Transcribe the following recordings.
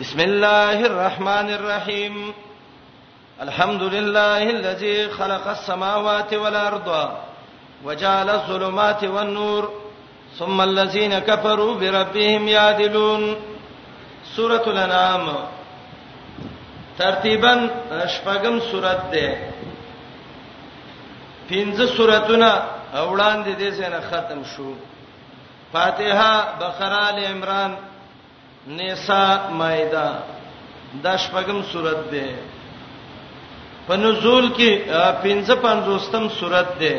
بسم الله الرحمن الرحيم الحمد لله الذي خلق السماوات والارض وجعل الظلمات والنور ثم الذين كفروا بربهم يعدلون سورة الانعام ترتیبا شپږم سورته ده پنځه سوراتونه اوړان دي دې څخه ختم شو فاتحه بقره ال عمران نساء مائده دا شپږم سورت ده په نزول کې 55م سورت ده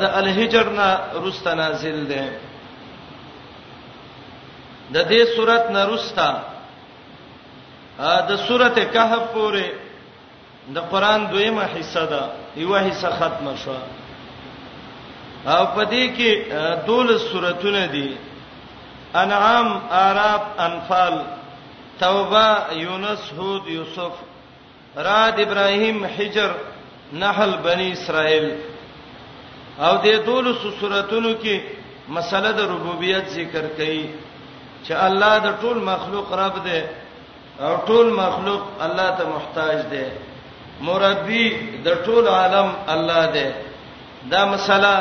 د الهجر نه رستا نازل ده د دې سورت نه رستا د سورته کهف پورې د قران دویمه حصہ ده یو حصہ ختمه شو او پدې کې دولس سوراتونه دي انعام اعراف انفال توبه یونس هود یوسف راد ابراهیم حجر نحل بنی اسرائیل او دې دولس سوراتونو کې مسله د ربوبیت ذکر کړي چې الله د ټول مخلوق رب دی او ټول مخلوق الله ته محتاج دی مربي د ټول عالم الله دی دا مسله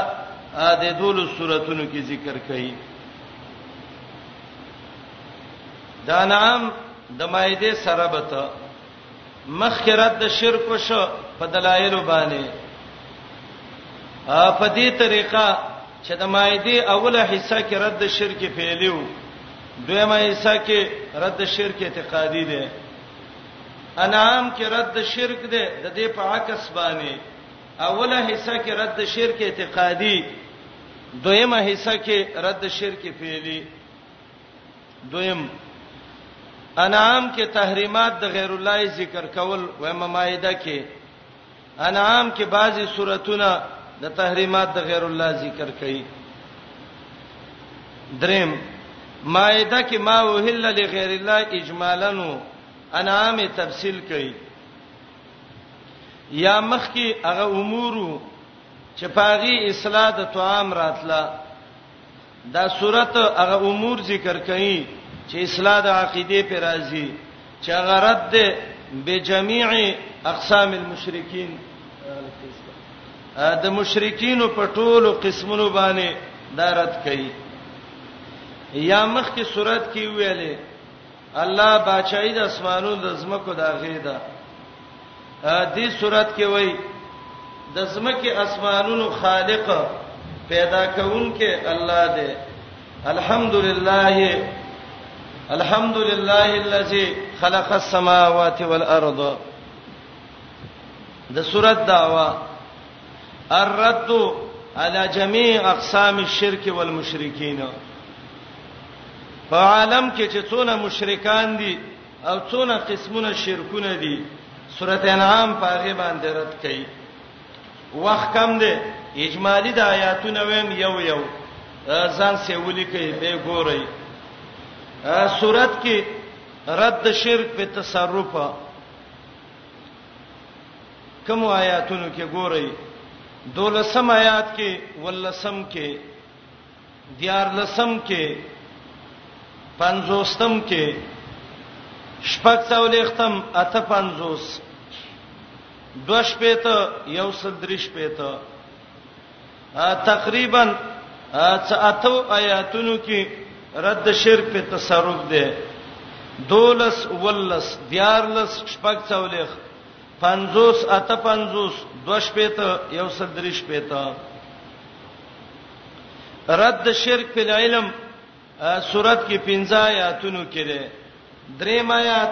د دول سوراتونو کې ذکر کړي دا نام د مایده سره به ته مخکرات د شرک شو په دلایل باندې په دې طریقه چې د مایده اوله حصہ کې رد شرک پیلیو دویمه حصہ کې رد شرک اعتقادي دی انعام کې رد شرک دی د دې په عکس باندې اوله حصہ کې رد شرک اعتقادي دویمه حصہ کې رد شرک فعلی دویم انعام کې تحریمات د غیر الله ذکر کول و ممایده کې انعام کې بعضی سوراتونه د تحریمات د غیر الله ذکر کړي دریم مائده کې ما وهل لغیر الله اجمالا انعام تفصیل کړي یا مخ کې هغه امور چې پاغي اصلاح د طعام راتله دا سورت هغه امور ذکر کړي چې اصلاح د عقیده پر راځي چې هغه رد ده بجميع اقسام المشرکین د مشرکین په ټولو قسمونو باندې دا رد کړي یا مخکې سورت کې ویلې الله بادشاہي د اسمانو د زمکو دا غیدا دې صورت کې وای د زمکه اسمانونو خالق پیدا کونکي الله دې الحمدلله الحمدلله الذي خلق السماوات والارض د صورت داوا الرد على جميع اقسام الشرك والمشركين په عالم کې چې څونه مشرکان دي او څونه قسمونه شرکونه دي سورته انعام په هغه باندې رد کړي وخت کم دی اجمالی د آیاتونه ویم یو یو ځان سه ولي کوي به ګورئ سورت کې رد شرک په تصرف کوم آیاتونو کې ګورئ دولسم آیات کې ولسم کې دیار لسم کې پنځوستم کې شپږ څولېختم اته پنځوس دوش پېته یو سدرش پېته تقریبا څه اتو آیاتونو کې رد شرک په تصرف ده دولس ولس دیارلس شپږ څولېخ 50 اته 50 دوش پېته یو سل دریش پېته رد شرک په علم سورت کې 15 آیاتونو کې ده درې آیات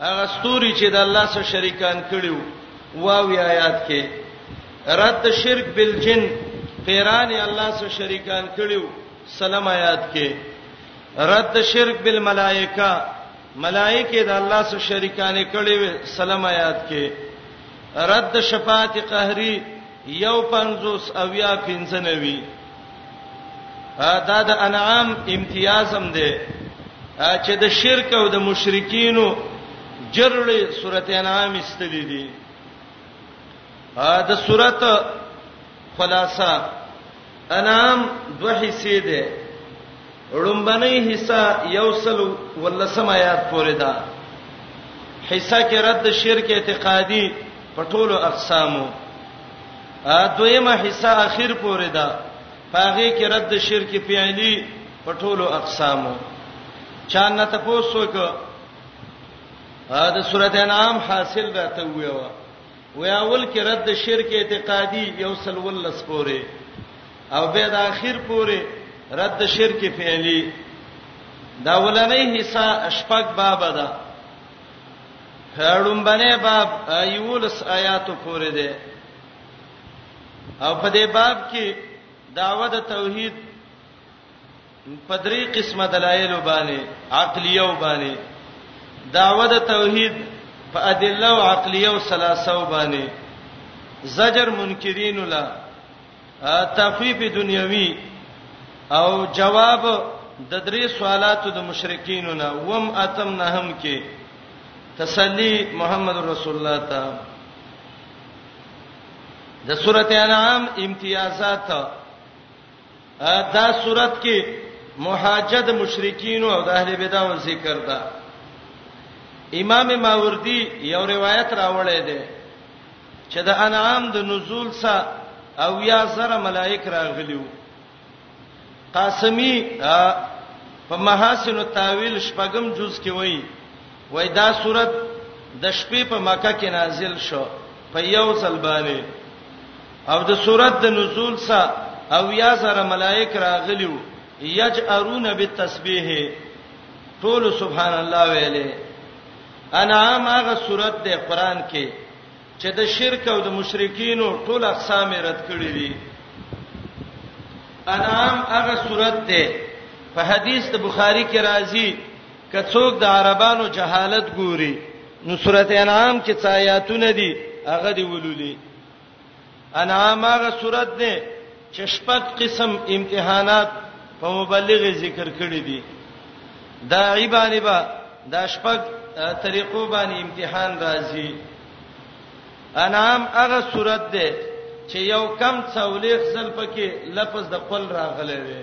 هغه ستوري چې د الله سره شریکان کړیو واوی آیات کې رد شرک بالجن پیران الله سره شریکان کړیو سلام آیات کې رد شرک بالملائکه ملائکه د الله سره شریکان کړیو سلام آیات کې رد شفاعت قهری یو 50 او یا 95 دا د انعام امتیازم دی چې د شرک او د مشرکینو جرړې سورته انعام استلې دي دا سورته خلاصہ انعام دوه حصے ده لومبنۍ حصہ یوصل ولسم آیات پورې ده حصہ کې رد شرک اعتقادي په ټولو اقسامو دویمه حصہ اخر پورې ده پاغه کې رد شرک پیالي په ټولو اقسامو چانه تاسو کو دا سورته انعام حاصل راته ویو وی اول کې رد شرک اعتقادي یو سل ولس پورې او به د اخر پورې رد شرک فعلی دا ولنې حصہ شپږ باب ده لومبنه باب ایولس آیاتو پورې ده او په دې باب کې داوود توحید په درې قسمه دلایل باندې عقلیه او باندې داوود توحید په ادله او عقلیه او سلاسه باندې زجر منکرین له تخفیف دنیوي او جواب د درې سوالاتو د مشرکین نه وم اتم نه هم کې تسلی محمد رسول الله ته د سورته انعام امتیازات دا سورته کې محاجد مشرکین او د اهل بدع ذکر ده امام ماوردی یو روایت راوړی دی چې د انعام د نزول سره او یا زره ملائک راغلیو قاسمی په محاسن التاویل شپږم جز کې وایي وای دا صورت د شپې په مکه کې نازل شو په یو ځل باندې او د صورت د نزول سره او یا زره ملائک راغلیو یجئرون بالتسبیح ټول سبحان الله ویلې انعام هغه سورته ده قران کې چې د شرک او د مشرکینو ټول اقسام رد کړی دي انعام هغه صورت ده په حدیث د بخاری کې راځي کڅوک د عربانو جهالت ګوري نو سورته انعام کې څه آیاتونه دي هغه دی ولولي انعام هغه صورت دی چې شپږ قسم امتحانات په مبلغ ذکر کړی دي دا ایبانی با دا شپږ طریقو باندې امتحان راځي انعام هغه صورت دی چې یو کم څولې خپل پکې لفظ د قل راغلی وي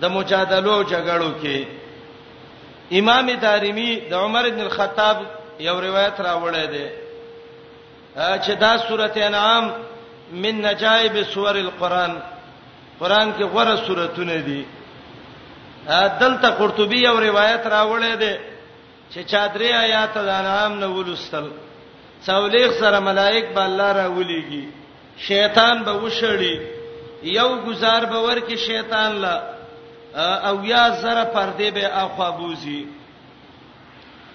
د مجادلو جګړو کې امام دارمی د عمر ابن الخطاب یو روایت راوړی دی چې دا سورته انعام من نجایب سور القرآن قرآن کې غوړه سوراتونه دي دلته قرطبي یو روایت راوړی دی چې چادرې آیات د انعام نه ولستل څولېخ سره ملائک به الله راولېږي شیطان به وشړي یو گزار به ورکه شیطان لا او یا زره پردې به اخوا بوزي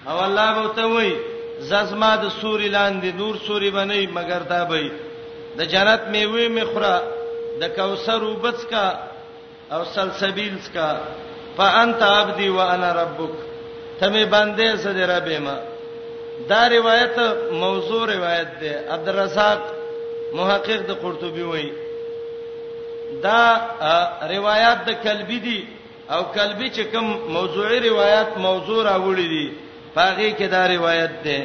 او الله به ته وای ززما د سوري لاندې نور سوري بنئ مگر دا به د جنت میوه مخره د کوثر وبڅکا او سلسبیل سکا فانت عبدی وانا ربک ته می باندې زه دې رب ما دا روایت موضوع روایت ده عبدالرزاق محقق د قرطبي وایي دا روایت د کلبی دي او کلبی چې کوم موضوعي روایت موضوع راوړي دي پاغي کې دا روایت ده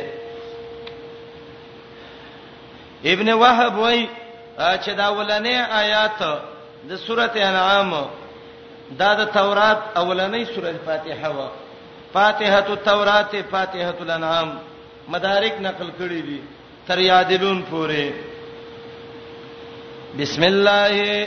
ابن وهب وای چې دا ولنې آیات د سورته انعام دا د تورات اولنې سورته فاتحه و فاتحه التورات فاتحه الانعام مدارک نقل کړی دي تر یادلون پورې بسم الله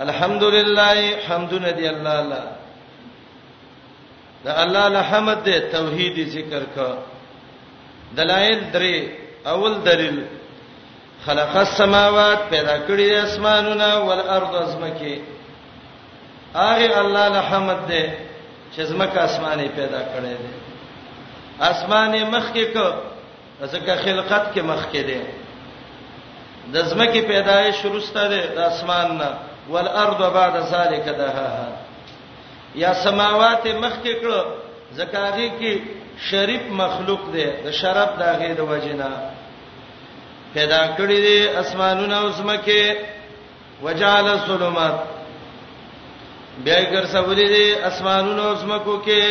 الحمدلله حمدنا دی الله الله دا الله الحمد دی توحید ذکر کا دلائل درې اول دلیل خلق السماوات پیدا کړی د اسمانونو او الارض ازمکه هغه الله الحمد دی چې زمکه اسمانه پیدا کړی دی اسمانه مخکې کو ځکه خلقت کې مخکې دی د زمکه پیدایش شروسته ده د اسمان نه والارض بعد ذلك دهاها یا سماوات مخکې کړه زکاغي کې شریف مخلوق دی د شرف داغه د وجنه پیدا کړی دی اسمانونه او زمکه وجعل الظلمات بیا ګرځولې دي اسمانونو زمکو کې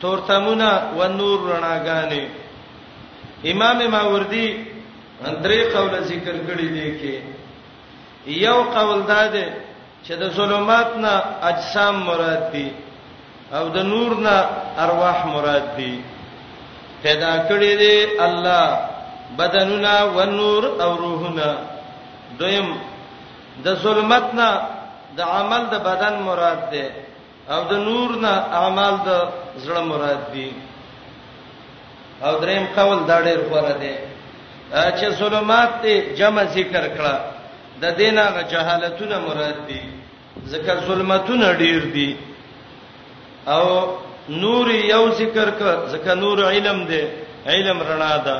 تورتمونه و نور رڼاګانې امام ماوردی درې قول ذکر کړی دی کې یو قول دا دی چې د ظلمات نه اجسام مراد دي او د نور نه ارواح مراد دي پیدا کړی دی الله بدنونه و نور او روحونه دویم د ظلمت نه د عمل د بدن مراد ده او د نور نه اعمال د زړه مراد دي او دریم قول دا ډېر غوړه ده چې ظلمات ته جمع ذکر کړه د دینه غ جهالتونه مراد دي ځکه ظلمتونه ډیر دي او نور یو ذکر ک ځکه نور علم دی علم رڼا ده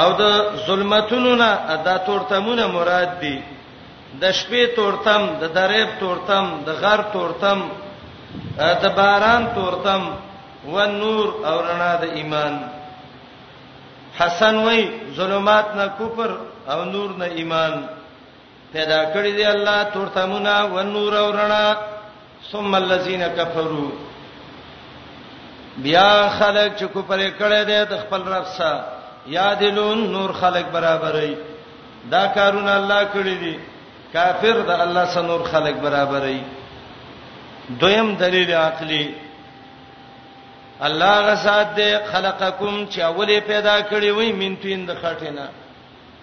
او د ظلمتونو نه ادا تورتمونه مراد دي د شپې تورتم د دریب تورتم د غر تورتم د باران تورتم و نور او رڼا د ایمان حسن وای ظلمات نه کفر او نور نه ایمان پیدا کړی دی الله تورتمونه و نور او رڼا ثم الذين كفروا بیا خلق چې کو پرې کړه دې د خپل رب سره یادلون نور خلق برابرې دا کارونه الله کړی دي کافر د الله سره نور خلق برابرې دویم دلیل عقلی الله غسات دې خلقکم چې اوله پیدا کړی وې مینتوین د خټینا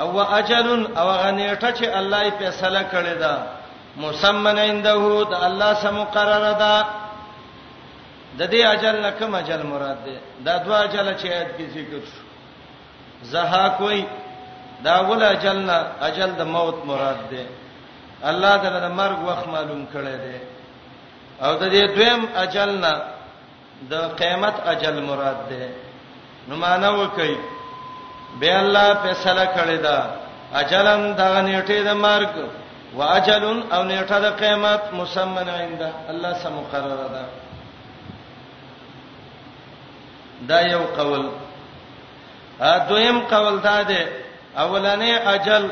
او اجل او غنیټه چې الله یې فیصله کړې ده مسمن عنده د الله سم مقرره ده د دې اجل نه کوم اجل مراد ده دا دوا اجل چې آیت کې ذکر شو زها کوئی دا ول اجل نه اجل د موت مراد ده الله تعالی د مرګ وخت معلوم کړی دی او د دې دویم اجل نه د قیامت اجل مراد ده نو معنا وکي به الله فیصله کړی دا اجلن دا نیټه د مرګ واجل او نیټه د قیامت مسمن عند الله سم مقرر ده دا یو قول ا دویم قول دا ده اولنې اجل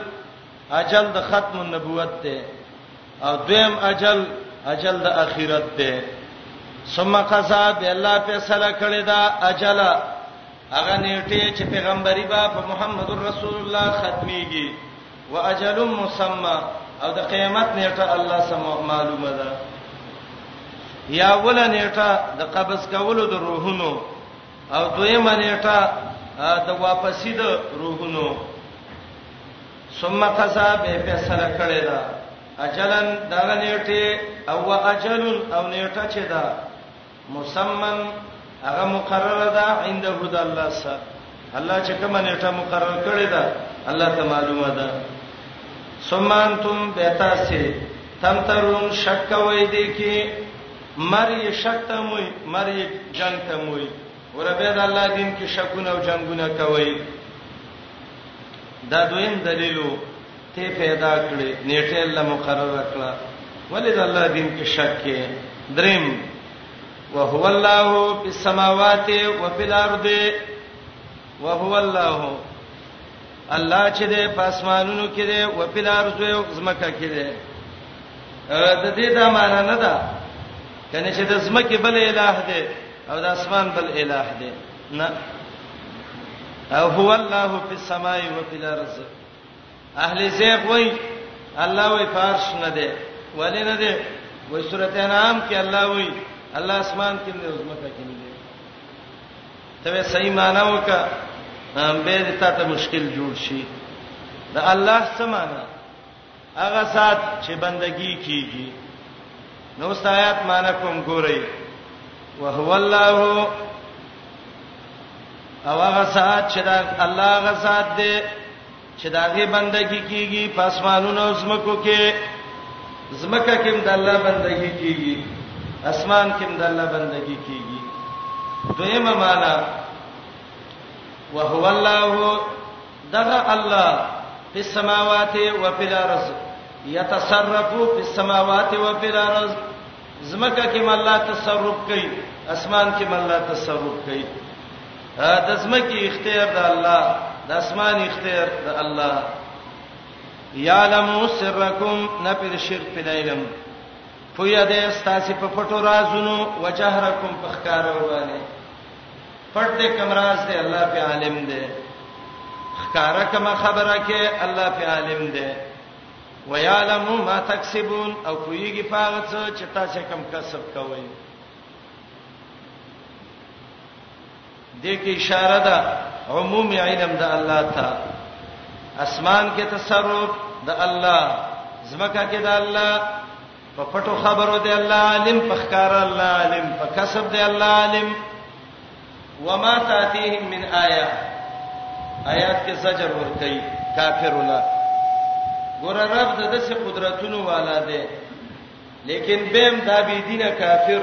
اجل د ختم النبوت ده او دویم اجل اجل د اخرت دی ثم قضا به الله فیصله کړی دا اجل هغه نیټه چې پیغمبري با په محمد رسول الله ختميږي واجل مسمى او د قیامت نیټه الله سم معلومه ده یا ول نیټه د قبض کولو د روحونو او دویمه نیټه د واپسی د روحونو ثم قضا به فیصله کړی دا اجلن دا نیټه او اجل او نیټه چې دا مسمن هغه مقرره ده عند هود الله سره الله چې کوم نیټه مقرر کړی دا الله ته معلومه ده ثم انتم بتاسه تم ترون شک وای دی کی مری شک ته موي مری جنگ ته موي وربه د الله دین کې شکونه او جنگونه کوي دا دویم دلیلو ته پیدا کړې نیټه الله مقرره کړه ولې د الله دین کې شک کې دریم وهو الله فی السماوات و فی الارض وهو الله الله چې د پاسمانونو کې دی و فی الارض او زمکه کې دی د دې دا معنی نه ده کنه چې د زمکه بل الہ دی او د اسمان بل الہ دی نه او هو الله فی السماء و فی الارض اهل زیغ وای الله وای فارش نه دی ولی نه دی وای سورته انعام کې الله وای الله اسمان کې نه عظمت کې نه دی ته صحیح معنا وکا به دې ته مشکل جوړ شي دا الله سمانا هغه ذات چې بندگی کیږي نو استایات مان کوم ګورئ وهو الله او هغه ذات چې دا الله هغه ذات دی چې داغه بندگی کیږي پاسمانونو او زمکو کې زمکه کې د الله بندگی کیږي اسمان کې د الله بندگی کیږي دویمه معنا وهو الله دغه الله په سماوات او په الارض يتصرف په سماوات او په الارض زمکه کې مله تصرف کوي اسمان کې مله تصرف کوي د زمکه اختیار د الله د اسمان اختیار د الله یعلم سرکم نه پر شرک په علم پویا دې استاسې په پټو رازونو وجهرکم په ښکارو باندې پټ دې کوم راز دې الله په عالم دې خکارا کوم خبره کې الله په عالم دې ويعلم ما تکسبون او کویږي پاغه څه چې تاسو کم کسب کوئ دې کې اشاره ده عموم علم د الله ته اسمان کې تصرف د الله زمکه کې د الله په پټو خبرو دی الله عالم په ښکار الله عالم په کسب دی الله عالم وما تاتيهم من آیه آیات کې زجر ور کوي کافر ولا ګور رب د دسه قدرتونو والا دی لیکن بهم دا بی دینه کافر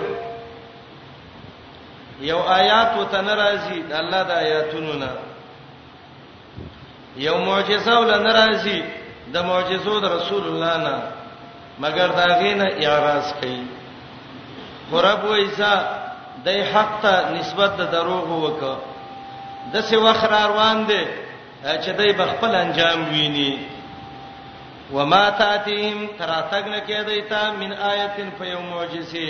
یو آیات وته ناراضي د الله د آیاتونو نه یو معجزه ول نه راځي د معجزو د رسول الله نه مگر دا غینه اعتراض کوي قرب وایسا د حق ته نسبت د دروغ وکړه د څه وخت روان دي چې دای بخپل انجام ویني وما تاتیم تراتګ نه کېدای تا من آیتن په یو معجزه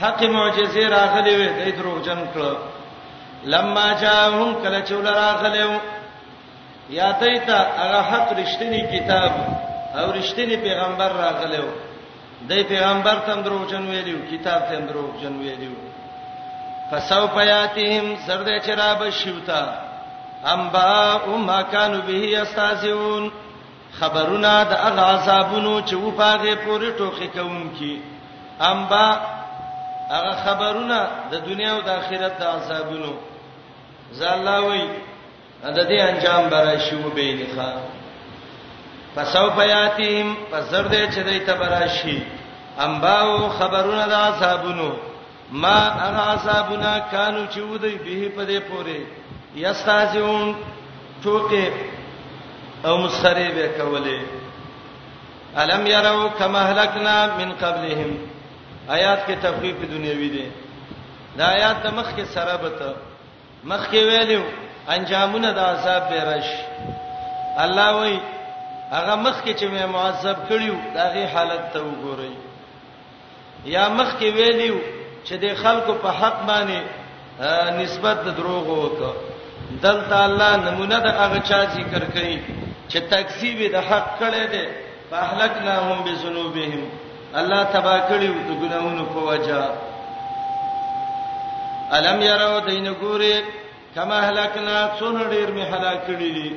حق معجزه راغلې وې دای دروغجن کړه لما جاءهم کله چې ولراغلو یا دیتا هغه حق رښتینی کتاب او رښتینی پیغمبر راغلو دای پیغمبر تم دروغجن ویلو کتاب تم دروغجن ویلو فسو پیاتهم سرد چراب شیوتا امبا او ما کانوا به یستازون خبرونه د هغه عذابونو چې و پاغه پورې ټوخې کوونکی امبا هغه خبرونه د دنیا او د آخرت د عذابونو زاله وی د دې انجام برای شو به نه ښه پسو پیاتیم پسر دې چې دې تبراشي امبا او خبرونه د عذابونو ما هغه عذابنا کانو چې ودی به په دې پوره یستازون ټوکې او مسخره به کولې الم يروا كما هلكنا من قبلهم آیات کې تخفیف دنیوي دي دا آیات د مخ کې سره بته مخ کې ویلو انجامونه د عذاب به رش الله وای هغه مخ کې چې مې معذب کړیو دا غي حالت ته وګورئ یا مخکې ویلیو چې د خلکو په حق باندې نسبت د دروغ وکړه دلته الله نمونه د هغه چا ذکر کړي چې تکذیب د حق کړي دي فاهلکناهم بذنوبهم الله تبا کړي د ګناونو په وجا الم یرو دین ګوري کما هلاکنا څون ډیر می هلاک کړي دي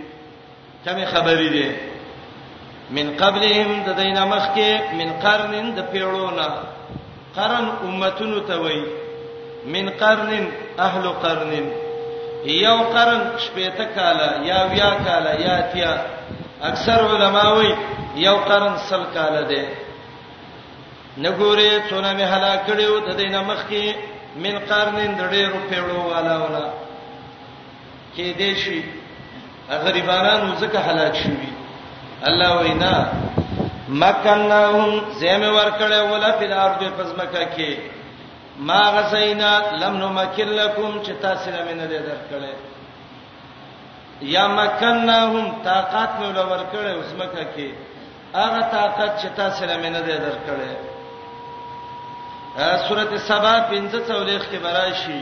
کمه خبرې دي من قبلهم د دینه مخکې من قرنن د پیړونه قرن امتونو ته وای من قرنن اهل قرنن یو قرن شپېته کاله یا بیا کاله یا تیا اکثر علما وای یو قرن سل کاله دی نګوره څونه مه هلاک کړو د دینه مخکې من قرنن د ډېرو پیړو والاونه کې دې شي غریبانو ځکه هلاک شوي الله وینا مکنهم زم ورکړې ولا په الارض پزمکه کې ما غسینا لم نمکل لكم چې تاسو نه مینه دې درکړې یا مکنهم طاقت مې ولا ورکړې اوسمکه کې هغه طاقت چې تاسو نه مینه دې درکړې سورته سبا 15 څولېخ کې براشي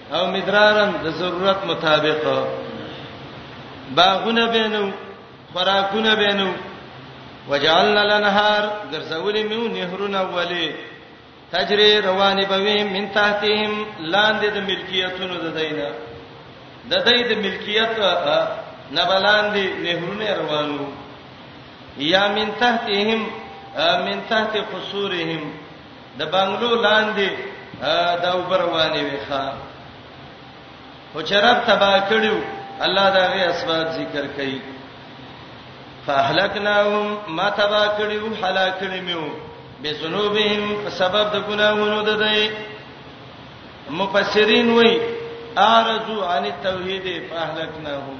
او مدرارن د ضرورت مطابق باغونه بینو خوراکونه بینو وجعلنا الانهار ګرځولې میو نهرونه ولې تجری روانې بوي من تحتهم لاندې د ملکیتونو د دینه د دې د ملکیت نه بلاندې نهرونه روانو یا من تحتهم من تحت قصورهم د بنگلو لاندې دا وبروانې وي ښا خو چرپ تبا کړیو الله دا غي اسباب ذکر کړي فاهلکناهم ما تبا کړیو هلاک کړی میو بذنوبهم سبب د ګناهونو د دی مفسرین وای اعرضوا عن التوحید فاهلکناهم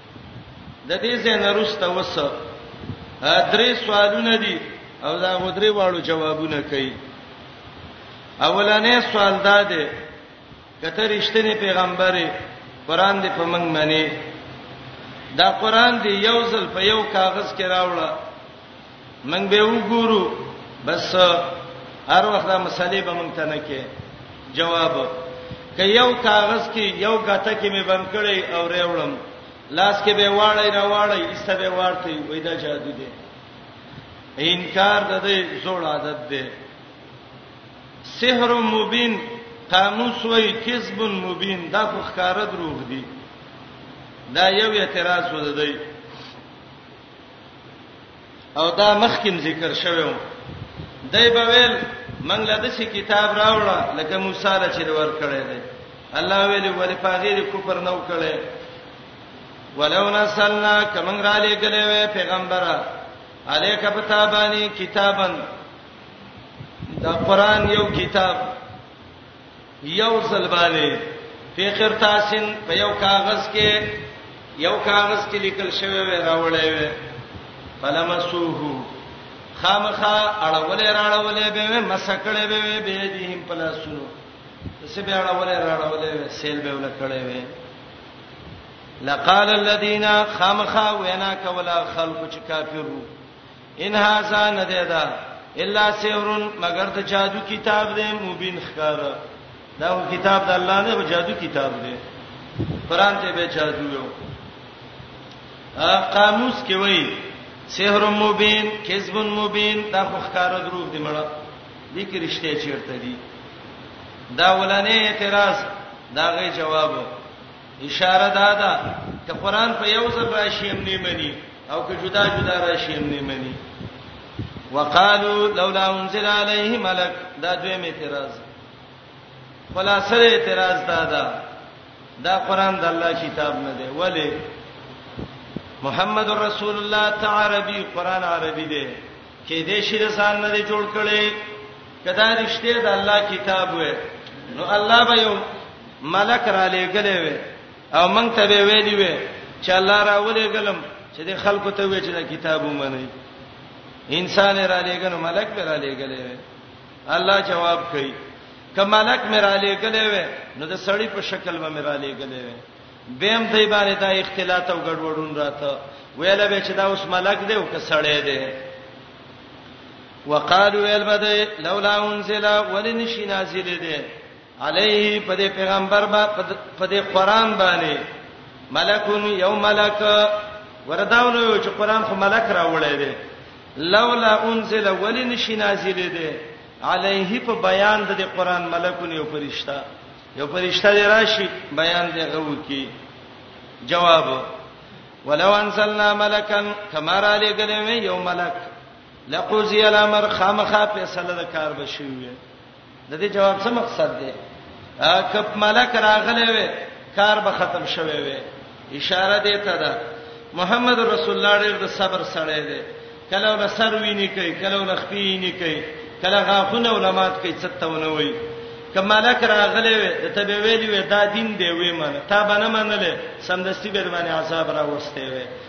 د دې زین رسته وس درې سوالونه دي او دا غدري واړو جوابونه کوي اولنې سوال دا دی کته رښتینی پیغمبر قرآن دې په منګ منی دا قرآن دې یو ځل په یو کاغذ کې راوړل موږ به وګورو بس هر وخت دا مسلې به موږ ته نه کې جواب که یو کاغذ کې یو غته کې مې بند کړی او ریوړم لاس کې به واړی را واړی ایسته به ورته وې دا جادو دی انکار د دې زوړ عادت دی سحر مبین قاموس وای کذب مبین دا خو ښکارا دروغ دی دا یو اعتراض ودی او دا مخکیم ذکر شوو دای په ویل منګ له دې کتاب راوړه لکه موسی له چیر ور کړی دی الله ویل ولې پاغیر کوپر نو کړي ولو نسلنا کمن را لګلې وې پیغمبره الیک بتابانی کتابن دا قران یو کتاب یو ځل باندې په قرطاسن په یو کاغذ کې یو کاغذ کې لیکل شوی وی راوړی وی فلمسوه خامخا اړولې راړولې به مسکړې به به دې هم پلاسونو څه به اړولې راړولې سیل به ولکړې وی لقال الذين خامخا وینا کولا خلق چې کافرو ان هاذا نه دی دا الا سحرن مگر د جادو کتاب دی مبین خکار دا کتاب د الله نه جادو کتاب دی قران ته به جادو یو قاموس کې وایي سحر مبین کذب مبین دا خو خکار دروغ دی مړه دې کې رښتیا چیرته دي دا ولنې اعتراض دا غي جواب اشاره دا ده چې قران په یو ځل راشي هم نه مني او که جدا جدا راشي هم نه مني وقالو لولا انزل عليه ملک دا دویم اعتراض خلاصه اعتراض دا ده دا قران د الله کتاب نه دی ولی محمد رسول الله تعربی قران عربی دی کې دې شي رسان نه جوړ کړي کدا رښتیا د الله کتاب وې نو الله به یو ملک را لېګلې وې او مونږ ته به ویلې وې چې الله را ولېګلم چې د خلکو ته وې چې دا کتاب ومني انسان را لېګنو ملک به را لېګلې وې الله جواب کوي ک ملک مې را لېګلې وې نو د سړی په شکل به مې را لېګلې وې بیم دای باندې دا اختلاط او ګډوډون راته ویل به چې دا اوس ملک دی او ک سړی دی وقالو ویل بده لولا انزل ولن شي نازل دي علیه په دې پیغمبر با په دې قران باندې ملکون یو ملک ورداونه یو چې قران خو ملک راوړی دی لولا انزل ولن شي نازل دي علیه په بیان د قران ملکون یو فرشتہ یو فرشتہ دی راشي بیان دی غو کی جواب ولو انزلنا ملکا کما را لګلې یو ملک لقضی الامر خامخا فیصله د کار بشوي د دې جواب څه مقصد دی کپ ملک راغلی وي کار به ختم شوی وي اشاره دی ته ده محمد رسول الله ډېر د صبر سره دی کله ول سر ویني کوي کله ول خپې ویني کوي کله غاخونه علماات کوي څه ته ونه وي کماله کرا غلې وې د تبه ویلې وې دا دین دی وې منه تا باندې منلې سمدستي به باندې عذاب راوستي وې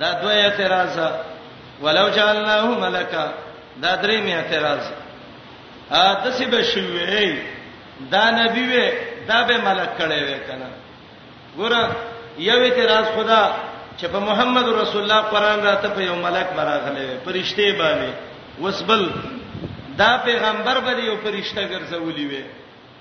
دا دوه اعتراض ولو جعلناه ملکا دا درې می اعتراض ا د څه به شوی دا نبی وې دا به ملک کړي وې کنه ګور یو اعتراض خدا چې په محمد رسول الله قران راته په یو ملک براغله وې پرشته باندې وسبل دا پیغمبر به یو پرشته ګرځولې وې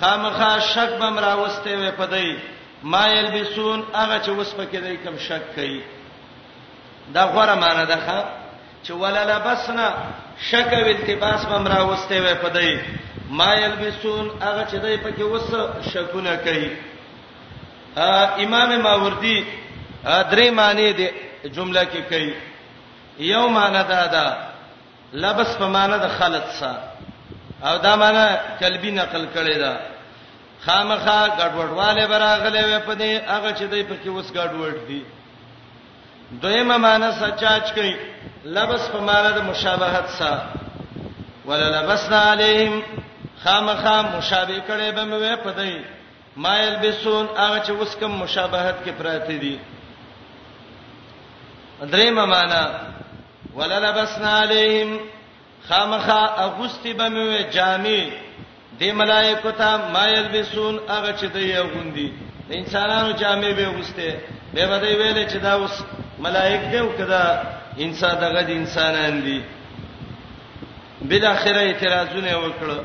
خامخا شک بم راوسته وي پدای ما یلبسون هغه چې وس پکې دی کم شک کوي دا غوړه معنی ده ښا چې ولا لبسنا شک او التباس بم راوسته وي پدای ما یلبسون هغه چې دی پکې وس شکونه کوي امام ماوردی درې معنی دی جمله کې کوي یو معنی دا ده لبس په معنی د خلط سا او دا معنی قلبی نقل کړی دا خامخا ګډوډواله براغله وې په دې هغه چې دوی پکې وس ګډوډ دي دویمه معنی سچاچ کوي لبس په معنی د مشابهت سا ولا لبسنا عليهم خامخا مشابه کړي به مې په دې ما یلبسون هغه چې اوس کوم مشابهت کې پراته دي درېمه معنا وللبسنا علیهم خامخا اغوستی به مې جامې د ملائکه ته ما یلبسون هغه چې د یغوندي د انسانانو جامې به وسته به بده ویلې چې دا اوس ملائک دی او کدا انسان دغه د انسانان دي بل اخره اعتراضونه وکړو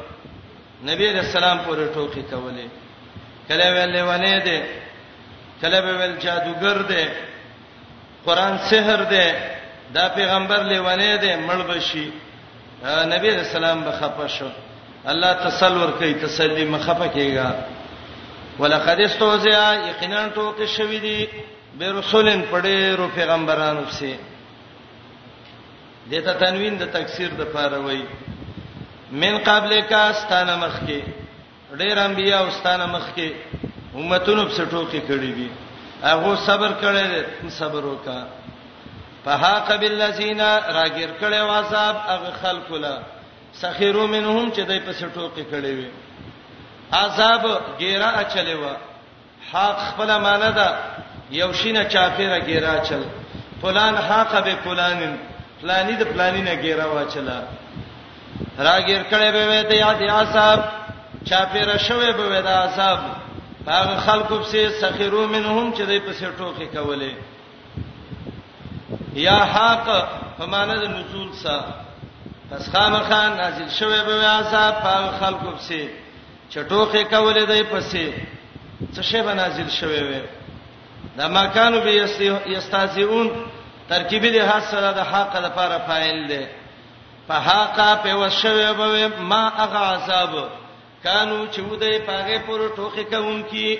نبی علیہ السلام پورې ټوکی کولې کله ویل لیوانه دی کله ویل جادوګر دی قران سحر دی دا پیغمبر لیوانه دی مړ بشي نبی علیہ السلام به خپه شو الله تسلور کوي تسلی مخفه کیږي ولقد استوزع یقینا ټوکې شوې دي به رسولن پړې رو پیغمبرانو سي دته تنوین د تکثیر د پاره وای من قبل کا ستانه مخ کې ډیر انبیا او ستانه مخ کې امتونو په ټوکی کړی دي هغه صبر کړی دی صبر وکا فهاق بالذین راګر کړي عذاب هغه خلق لا سخیرو منهم چې دای په ټوکی کړی وي عذاب ګیره اچلی و حاق خپله معنی ده یو شي نه چاپېره ګیره اچل، فلان حاق بفلان، فلانی د فلانی نه ګیره واچله. راګیر کړی به وي د یاد عذاب، چاپېره شوی به وي د عذاب، هغه خلکو پسې سخرو منهم چې دوی پسې ټوکې کولې. یا حاق په معنی د نزول سره پس خامخا نازل شوی به عذاب په خلکو پسې چټوخې کولې دی پسې څه شی به نازل شوی وي دا ما کانو به یستازیون ترکیبی له حاصله د حق د لپاره فاعل دی په حق په وشوي به ما اغه عذاب کانو چې ودې پاغه پر ټوخې کوونکی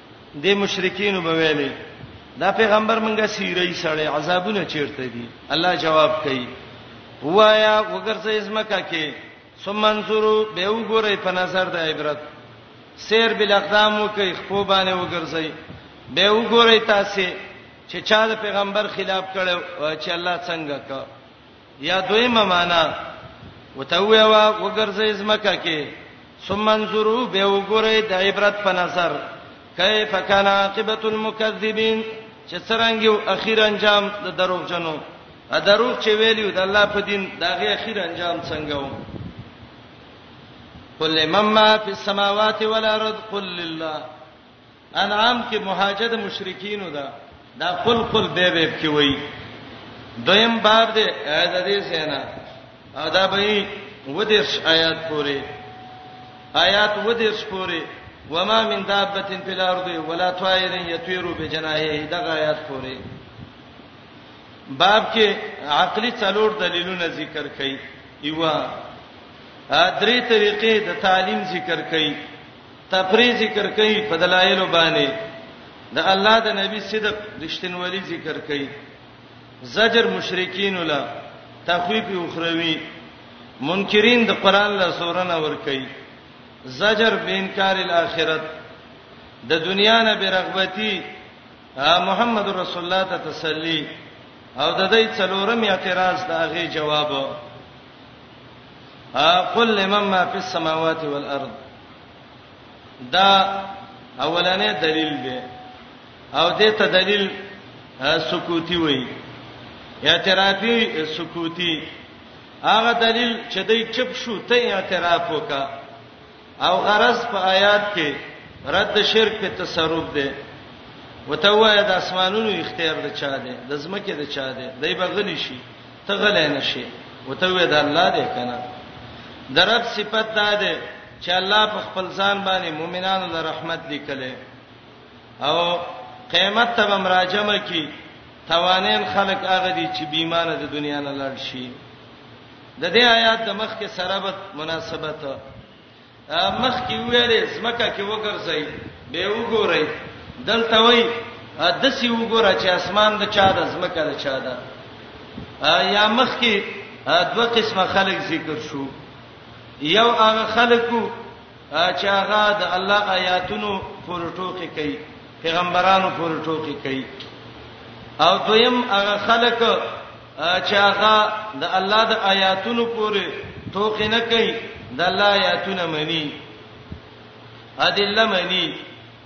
دې مشرکین به ویلې دا پیغمبر مونږه سیری سړی عذابونه چیرته دي الله جواب کوي وایا وګرځي زمکه کې ثم انظروا به وګورئ په نظر د عبرت سیر بل اقدام وکي خو باندې وګرځي به وګورئ تاسو چې چا د پیغمبر خلاف کړو چې الله څنګه کا یا دویمه معنا وتویوا وګرځي زمکه کې ثم انظروا به وګورئ د عبرت په نظر کیف کان عاقبت المکذبین چې څنګه یو اخیر انجام د دروغ جنو ا دروغ چې ویلیو د الله په دین داغه اخیر انجام څنګه و قل لمن ما فی السماوات والارض قل لله انعام کې مهاجد مشرکینو دا دا خپل خپل به به کې وای دویم باب دې د دې سینا او دا به ودیش آیات پورې آیات ودیش پورې وما من دابه فی الارض ولا طائر یطیر بجناحه دا آیات پورې باب کې عقلي څلور دلیلونه ذکر کړي یو درې طریقې د تعلیم ذکر کړي تفریح ذکر کوي په دلایل باندې د الله د نبی صدق رښتینولي ذکر کوي زجر مشرکین ولا تخویف اخروی منکرین د قران له سورنه ور کوي زجر بینکار الاخرت د دنیا نه برغبتی محمد رسول الله ته تسلی او د دې څلورم اعتراض د هغه جواب قل لمن ما فی السماوات والارض دا اولنې دلیل دی او دې ته دلیل سکوتی وای اعترافي سکوتی هغه دلیل چې دای چپ شو ته اعتراف وکړه او غرض په آیات کې رد شرک په تصرف دی وتوه د اسمانونو اختیار د چا دی د زمکه د چا دی دای بغلی شي ته غلې نشي وتوه د الله دی کنه د رب صفت دا ده چې الله په خپل ځان باندې مؤمنانو له رحمت لیکلې او قیامت ته به مراجمه کی توانین خلق هغه دي چې بیمانه د دنیا نه لړ شي د دې آیات د مخ کې سرابت مناسبت مخ کې ویلې زمکه کې وګرځي به وګورئ دلته وای د سی وګوره چې اسمان د چا د زمکه د چا ده یا مخ کې دوه قسمه خلک ذکر شو یو هغه خلکو چې هغه د الله آیاتونو پورې ټوکی کوي پیغمبرانو پورې ټوکی کوي او دویم هغه خلک چې هغه د الله د آیاتونو پورې ټوکې نه کوي د الله آیاتونه مني ادله مني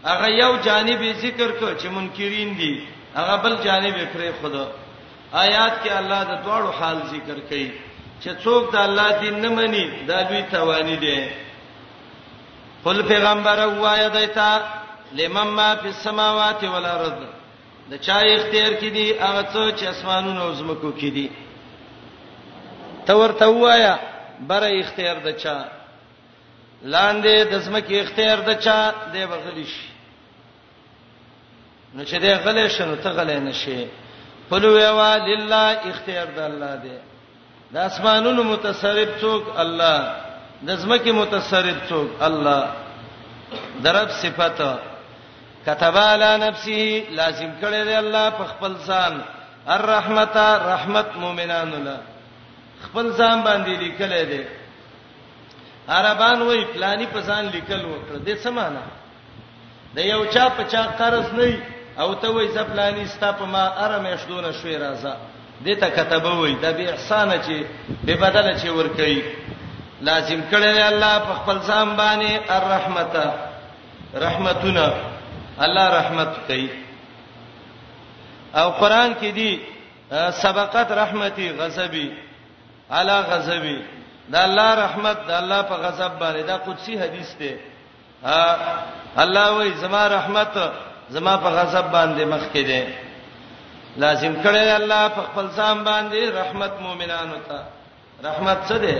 هغه یو جانب ذکر کو چې منکرین دي هغه بل جانب پرې خدا آیات کې الله د دواړو حال ذکر کوي چې څوک د الله دین نه مني دا دوی توانی دي قل پیغمبر وایا دایتا لمم ما فی السماوات والارض د چا اختیار کې دي هغه څه چې اسمانونو او زمکو کې دي ته ورته وایا بره اختیار د چا لاندې د زمکه اختیار د چا دی بغلی شي نو چې دی غلې شنو ته غلې نشي قل ویوا لله اختیار د الله دی د اسمانونو متصرف څوک الله د زمکه متصرف څوک الله درب صفته كتب على نفسه لازم کړی دی الله په خپل ځان الرحمت رحمت مؤمنانو له خپل ځان باندې لیکل دی عربان وای پلاني په ځان لیکل وکړه د څه معنی د یو چا په چا قرض نه او ته وای زپلانی ستا په ما ارم اشدونه شوي راځه دته کتبه وای د به احسان چې به بدل چې ور کوي لازم کړی دی الله په خپل ځان باندې الرحمت رحمتونه الله رحمت کوي او قران کې دی سبقت رحمتي غضبي علا غضبي دا الله رحمت دا الله په غضب باندې دا قدسي حدیث دی الله وای زما رحمت زما په غضب باندې مخ کې دی لازم کړی الله په خپل ځان باندې رحمت مؤمنانو ته رحمت څه دی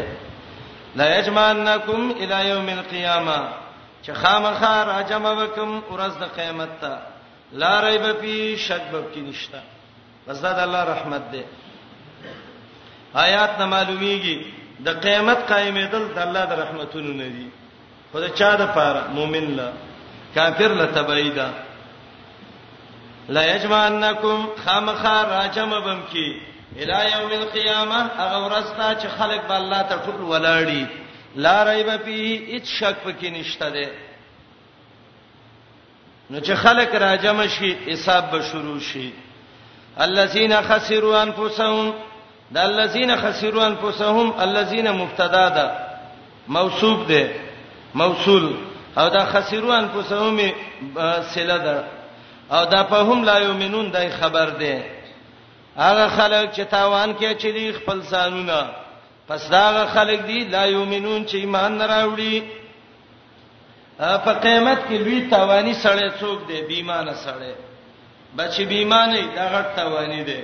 لا یجمعنکم الی یوم القیامه چې خامخا راجم وکم ورځ د قیامت ته لا ریب فی شک به کې نشتا بس دا د الله رحمت دی آیات نه معلومیږي د قیامت قائمېدل د الله د رحمتونو نه دي خو د چا د پاره مؤمن له کافر له تبعی ده لا یجمعنکم خامخا راجم بم کی الی یوم القیامه هغه ورځ ته چې خلک به الله ته ټول ولاړی لا ریب فيه هیڅ شک پکې نشته ده نو چې خلک راجم شي حساب به شروع شي الذين خسروا انفسهم دا الذين خسروا انفسهم الذين مبتدا ده موصوف ده موصول او دا خسروا انفسهم سله ده او دا په هم لا یومنون دای خبر ده هغه خلک چې تاوان کې چې دی خپل ځانونه پس دا هغه خلک دي لا یومنون چې ایمان نه راوړي په قیامت کې لوی توانی سړی څوک دی بیمانه سړی بچی بیمانه دا غټ توانی دی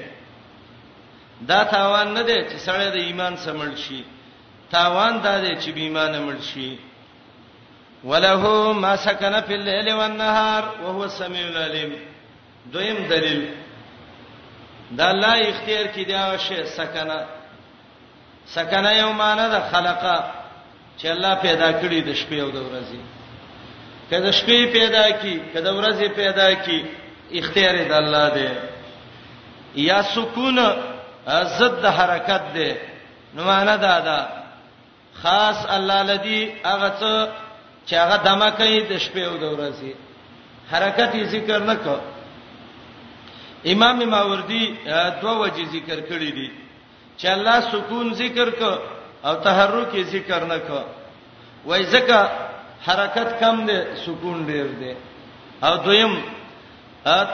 دا تاوان نه دی چې سړی د ایمان سمړ شي تاوان دا دی چې بیمانه مړ شي وله ما سکن فی الليل والنهار وهو السميع العليم دویم دلیل دا الله اختیار کې دا شی سکنه سکنه یو معنی د خلقه چې الله پیدا کړی د شپې او د ورځې کله شپې پیدا کی کله ورځې پیدا کی اختیار د الله دی یا سکون ضد حرکت دی نو معنی دا ده خاص الله لدی هغه څه چې هغه دمه کوي د شپې او د ورځې حرکت یې ذکر نه کو امام ماوردی دوه وجې ذکر کړی دي چې الله سکون ذکر ک او تحرک یې ذکر نه ک وای زکه حرکت کم دی سکون ډیر دی او دویم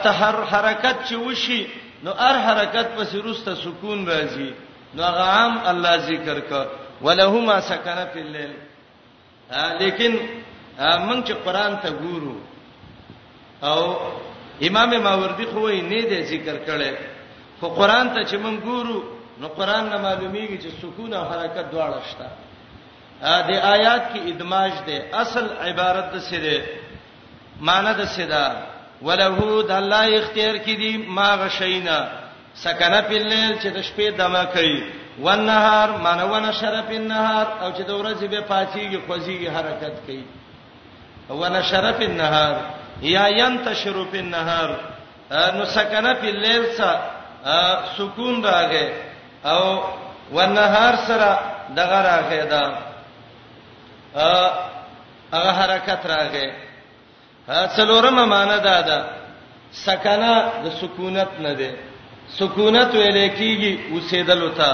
تحر حرکت چې وشي نو هر حرکت په سروسته سکون راځي نو هغه عام الله ذکر ک ولهما سکن فی الليل لیکن موږ چې قران ته ګورو او امام ماوردی خو یې نه دی ذکر کړي خو قران ته چې موږ ګورو نو قران نه معلومیږي چې سکون او حرکت دواړه شته د آیات کې ادماج ده اصل عبارت د سره معنی د سدا وله د الله اختیار کې دي ما غشینا سکنه په لیل چې د شپې دمه کوي ونهار منونه شرف النهار او چې د ورځې به پاتېږي خوځيږي حرکت کوي ونه شرف النهار یا ينتشر في النهار نو سکنه په لیل سره سکون راغی او ونهار سره دغه راغی دا هغه حرکت راغی څلورمه معنی دا ده سکنا د سکونت نه ده سکونت ویل کیږي اوسېدل وتا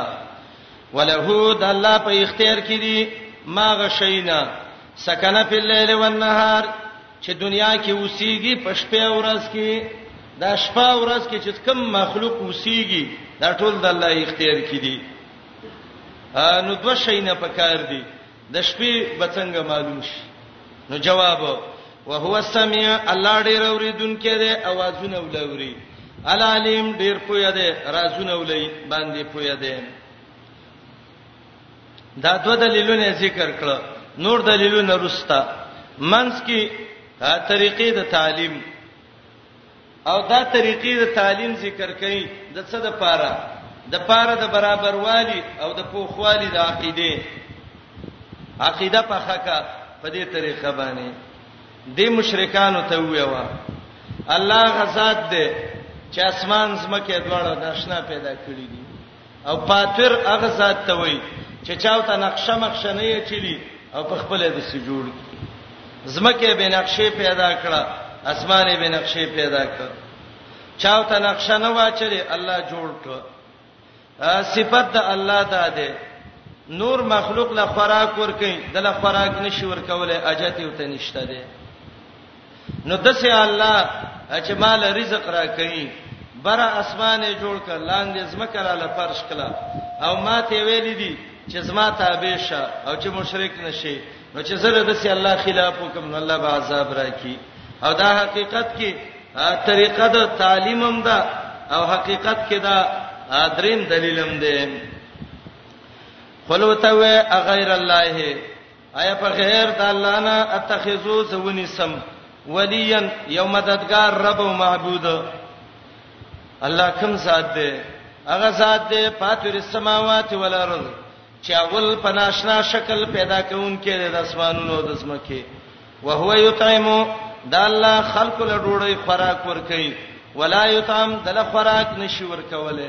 وله د الله په اختیار کې دي ما غشینا سکنا په لیل او نهار چې دنیا کې اوسېږي په شپه او ورځ کې دا شپه او ورځ کې چې کوم مخلوق اوسېږي دا ټول د الله اختیار کې دي نو دوه شینه پکار دي د شپې به څنګه معلوم شي نو جواب وهو السميع الله ډیر اوریدونکې دی اوازونه ولوري العلیم ډیر پوهه دی رازونه ولې باندې پوهه دی دا دوه دلیلونه ذکر کړه نور دلیلونه رستا منځ کې طریقې د تعلیم او دا طریقې د تعلیم ذکر کړي د څه د پاره د پاره د برابر والی او د پوخوالی د عقیده عقیده په خکه په دې طریقه باندې د مشرکانو ته ویوا الله غزاد دې چې اسمان زمکه دواړه داشنا پیدا کړی دي او پاتر هغه ذات ته وای چې چاوته نقشه مخشه نه یې چلی او په خپل د سی جوړ زمکه به نقشه پیدا کړه اسمانه به نقشه پیدا کړه چاوته نقشه نه واچره الله جوړ کړه صفت د الله ده ده نور مخلوق له خوراک ور کوي د له خوراک نشي ور کوله اجته او ته نشته ده نو دسه الله چې مال رزق را کوي بر اسمانه جوړ ک لاندې زمکه را لفرش کلا او ماته ویل دي چې زما تابع شه او چې مشرک نشي نو چې زره دسه الله خلاف وکم نو الله به عذاب راکړي او دا حقیقت کې طریقه د تعلیمم ده او حقیقت کې دا دریم دلیلم ده خلوته و غیر الله ایا په غیر د الله نه اتخذو زونی سم ولیا یو مددگار رب او معبود الله کوم ذات دی هغه ذات دی فاتر السماوات والارض چې اول په ناشنا شکل پیدا کونکي د اسمانونو د زمکه وهو یطعم د الله خلق له ډوړی خوراک ور کوي ولا یطعم د خوراک نشي ور کوله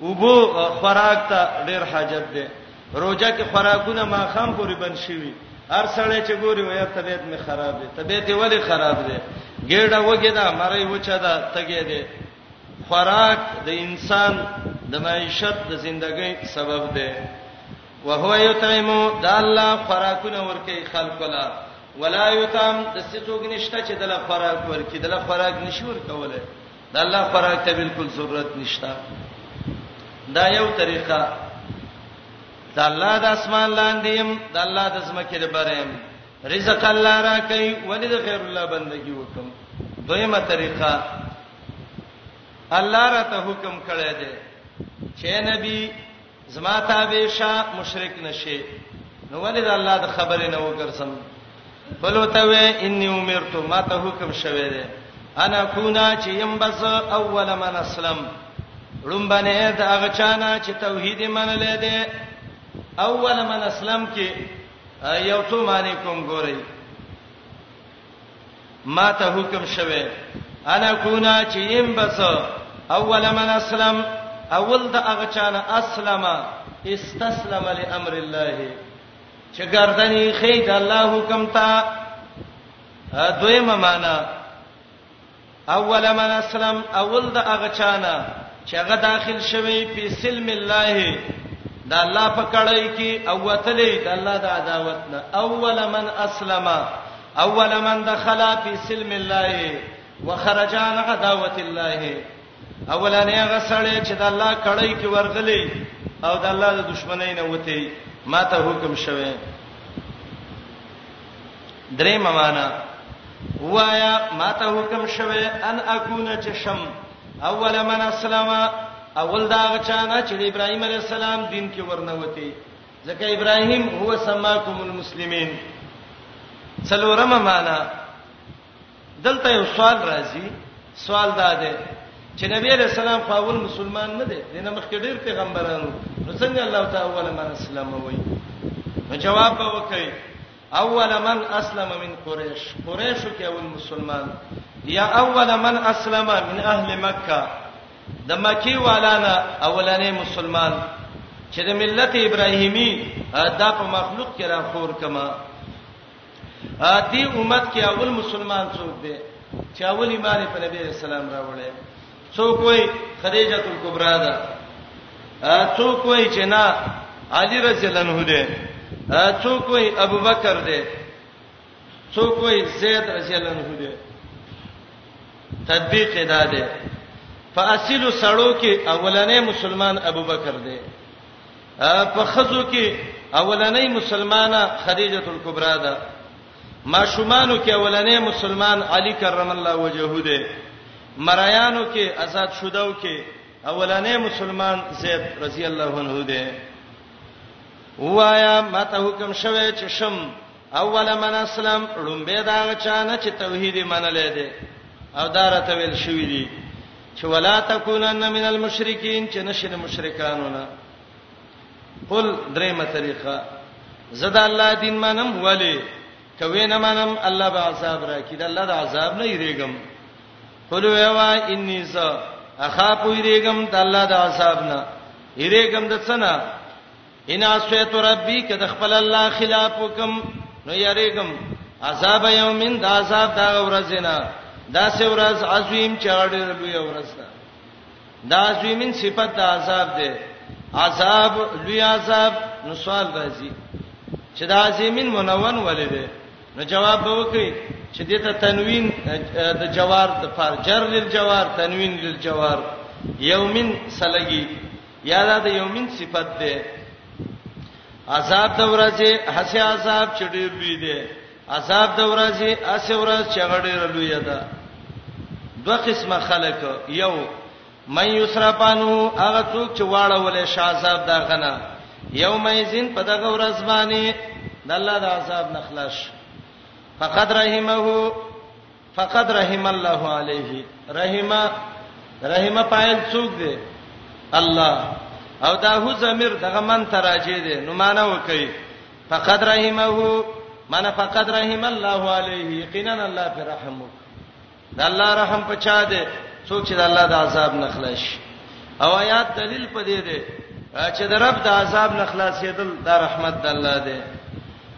اوبو خوراک ته ډیر حاجت دی روزه کې خوراکونه ما خام پورې بند شوي هر سړی چې ګوري وایي طبيعت می خراب دی طبيعت یې ولې خراب دی ګېډه وګې دا مړی وچا دا تګې دی خوراک د انسان د معیشت د ژوندۍ سبب دی وهو یطعم د الله خوراکونه ورکي خلق لا ولا یطعم د سڅوګ نشته چې دله خوراک ورکي دله خوراک نشور کوله د الله خوراک ته بالکل ضرورت نشته دا یو طریقه د الله د اسمان لاندې يم د الله د زمکه د برم رزق الله را کوي ولې د غیر الله بندگی وکم دویمه طریقه الله را ته حکم کړی دی چې نبی زما تابع شه مشرک نشې نو ولې د الله د خبرې نه وګرځم بلو ته وې انی امرت ما ته حکم شوه دی انا کونا چې يم بس اول من اسلم رومبنه د هغه چانه چې توحید منلې دی اول من اسلم کې یو تو معنی کوم ګورئ ما ته حکم شوه انا کونا چې ام بس اول من اسلم اول د هغه چانه اسلم استسلم لامر الله چې ګردنی خید الله حکم ته دویمه معنا اول من اسلم اول د هغه چانه چې هغه داخل شوی په سلم الله د الله په کړای کې او وتلې د الله د عداوت نه اول من اسلم اول من دخل فی سلم الله وخرج عن عداوت الله اولانه هغه سړی چې د الله کړای کې ورغلی او د الله د دشمنی نه وتی ماته حکم شوه درې معنا وایا ما ته حکم شوه ان اكون چشم اول من اسلم اول دا غچانه چې ابراهيم عليه السلام دین کې ورنوتی ځکه ابراهيم هو سماکم المسلمین څلورمه معنا دلته یو سوال راځي سوال دا دی چې نبی عليه السلام خو اول مسلمان نه دی دنه مخکې ډیر پیغمبرانو نو څنګه الله تعالی اول من اسلم وایي نو جواب به وکړي اول من اسلم من قریش قریشو کې اول مسلمان یا اول من اسلم من اهل مکه د مکی والانا اولنې مسلمان چې د ملت ابراهیمی دا په مخلوق کې را خور کما دې امت کې اول مسلمان څوک دی چې اول ایمان په نبی رسول الله راوړل څوک وای خدیجه کبرا ده څوک وای چې نه علی رضی الله عنه ده څوک وای ابوبکر ده څوک وای زید رضی الله عنه ده تطبیق ادا ده فاصل سړو کې اولنې مسلمان ابوبکر ده په خزو کې اولنې مسلمانه خدیجه کبرا ده ماشومانو کې اولنې مسلمان علي کرم الله وجهه دی مرایانو کې آزاد شوداو کې اولنې مسلمان زید رضی الله عنه دی وایا ماته حکم شوه چې شم اول من اسلم لومبه دا چانه چې توحید منلې دي او دارته ویل شوې دي چې ولا تکونن من المشرکین چې نشنه مشرکانو نه قل درېمه طریقه زدا الله دین منم ولی کوي نه منم الله به عذاب راکړي د الله د عذاب نه یریګم قل ویوا انی ز اخا پویریګم د الله د عذاب نه یریګم د څنګه ان اسیت ربی کده خپل الله خلاف وکم نو یریګم عذاب یومین د عذاب دا ورځ نه دا سه ورځ عظیم چاړې لوی ورځ ده دا زویمن صفت د عذاب ده عذاب لوی عذاب نو سوال راځي چې دا زمين منون ولې ده نو جواب به وکړي چې دې ته تنوین د جوار د فار جر للجوار تنوین للجوار یومن سلګي یا دا د یومن صفت ده عذاب د ورځې حسي عذاب چې ډېر لوی ده عذاب د ورځې اسه ورځ چې غډېره لوی ده دوه قسمه خلک یو مې یسرفانو هغه څوک چې واړه ولې شاذاب دا غنا یوم یزین په دغه ورځ باندې د الله د عذاب نخلاص فقد رحمه فقد رحم الله علیه رحم رحم پایل څوک دی الله او دا هو زمير دغه من تراجه دی نو معنا وکي فقد رحمه من فقد رحم الله علیه یقینا الله پر رحم وک د الله رحم پچا دی څوک چې د الله د عذاب نه خلاص او آیات دلیل پدې دی چې د رب د عذاب نه خلاصېدل د رحمت د الله دی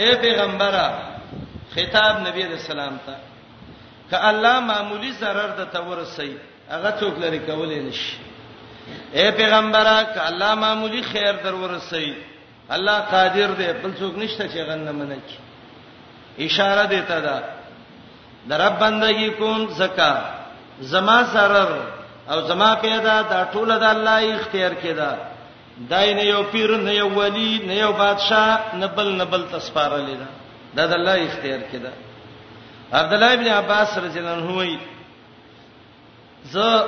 اے پیغمبره خطاب نبی علیہ السلام ته ک الله معمولی zarar د تور سي هغه څوک لري کولې نشي اے پیغمبره ک الله معمولی خیر در ورسي الله قادر دی بل څوک نشته چې غنه منه کی اشاره دیتا ده در رب بندگی کون زکا زما zarar او زما پیدا دا ټوله د الله اختیار کې ده دای نه یو پیر نه یو ولی نه یو بادشاه نه بل نه بل تسپاره لیدا دا د الله اختیار کړه عبد الله ابن عباس رضی الله عنه وی زه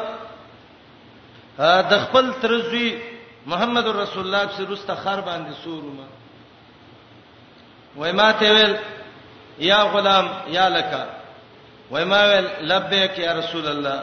د خپل ترزوی محمد رسول الله صلی الله علیه وسلم خر باندې سورما وای ما ته ویل یا غلام یا لکا وای ما ویل لبیک یا رسول الله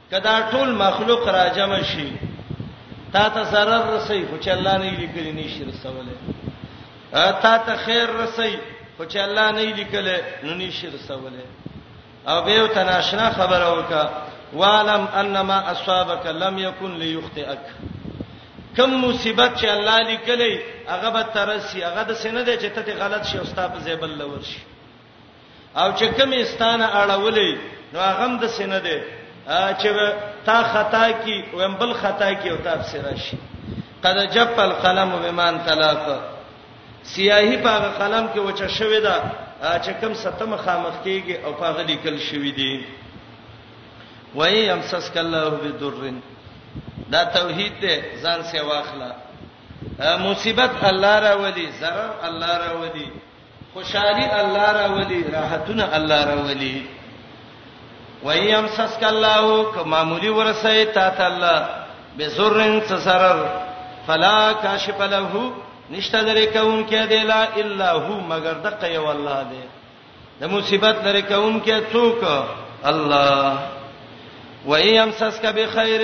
کدا ټول مخلوق راجم شي تا ته zarar رسي خو چې الله نه لیکلی نشي رسوله تا ته خیر رسي خو چې الله نه لیکل نو نشي رسوله او به ته ناشنا خبره وکا والم انما اصابك لم يكن ليخطئك کم مصیبت چې الله لیکلی هغه به ترسي هغه د سینې چې ته غلط شې او ستاسو زیبل لور شي او چې کومې ستانه اړولې نو هغه هم د سینه ده چې تا خطا کی ویم بل خطا کی او تا افسر شي قد جپ القلم بمان تلاق سیاهی په قلم کې وچه شوې ده چې کوم ستم خامخ کیږي او په غلي کل شوې دي وای امسس کله به درن دا توحید ته ځان سي واخلا مصیبت الله را ولي zarar الله را ولي خوشحالي الله راولي راحتونه الله راولي ويم سسک الله ک معمولی ورسه تا تعالی بزرن سسرر فلا کاشف له نشته درې کون کې دی لا الا هو مگر دقه یو الله دی د مصیبت لري کون کې څوک الله وَإِنْ يَمْسَسْكَ بِخَيْرٍ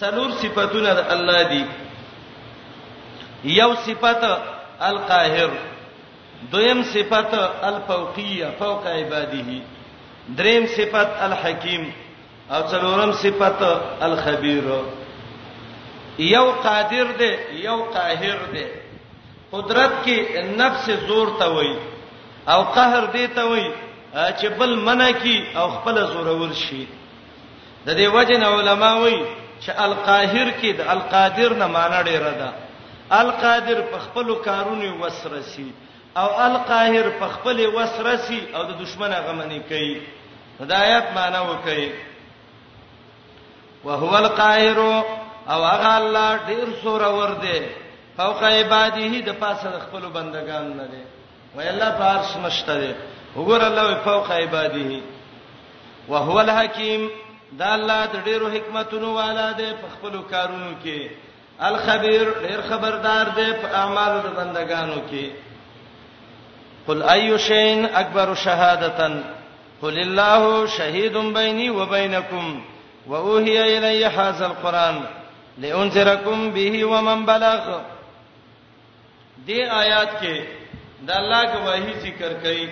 څلور صفاتونه د الله دي یو صفت القاهر دویم صفت الفوقیه فوق عباده دریم صفت الحکیم او څلورم صفت الخبیر یو قادر دی یو قاهر دی قدرت کې نفس زور ته وای او قهر دی ته وای چې بل منع کی او خپل زورور شي د دې وجه نه علما وایي چې القاهر کې د القادر نه معنی ډیره ده القادر په خپل کارونو وسرسي او القاهر په خپل وسرسي او د دشمن غمنې کوي هدایت معنی وکړي وهو القاهر او هغه الله ډیر سور ور دی فوق عباده د پاسه خپل بندگان نه دی وای الله په هر څه مشته دی وګور الله وی فوق عباده وهو الحکیم دا الله د ډیرو حکمتونو والا دی په خپل کارونو کې الخبير ډیر خبردار دی په اعمالو د بندگانو کې قل ايو شين اکبر شهادتن قل الله شهيد بيني وبينكم واوحي الي هذا القران لانذركم به ومن بلغ دې آیات کې د الله گواهی ذکر کړي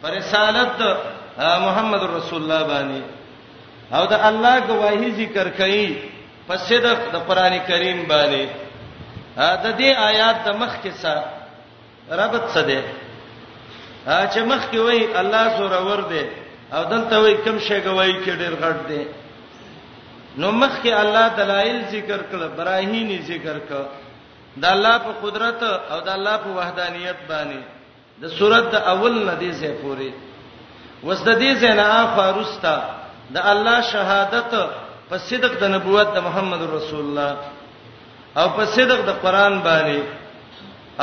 پر رسالت محمد رسول الله باندې او د الله گواهی ذکر کړي په صدق د قران کریم باندې د دې آیات د مخ کې څه ربط څه دی چې مخ کې وای الله سره ور دی او دلته وای کم شی گواہی کې ډیر غټ دی نو مخ کې الله دلایل ذکر کړ براهینی ذکر کړ د الله په قدرت او د الله په وحدانیت باندې د سورۃ د اول نه دې ځای پورې وس د دې ځای نه افارستا د الله شهادت په صدق د نبوت د محمد رسول الله او په صدق د قران باندې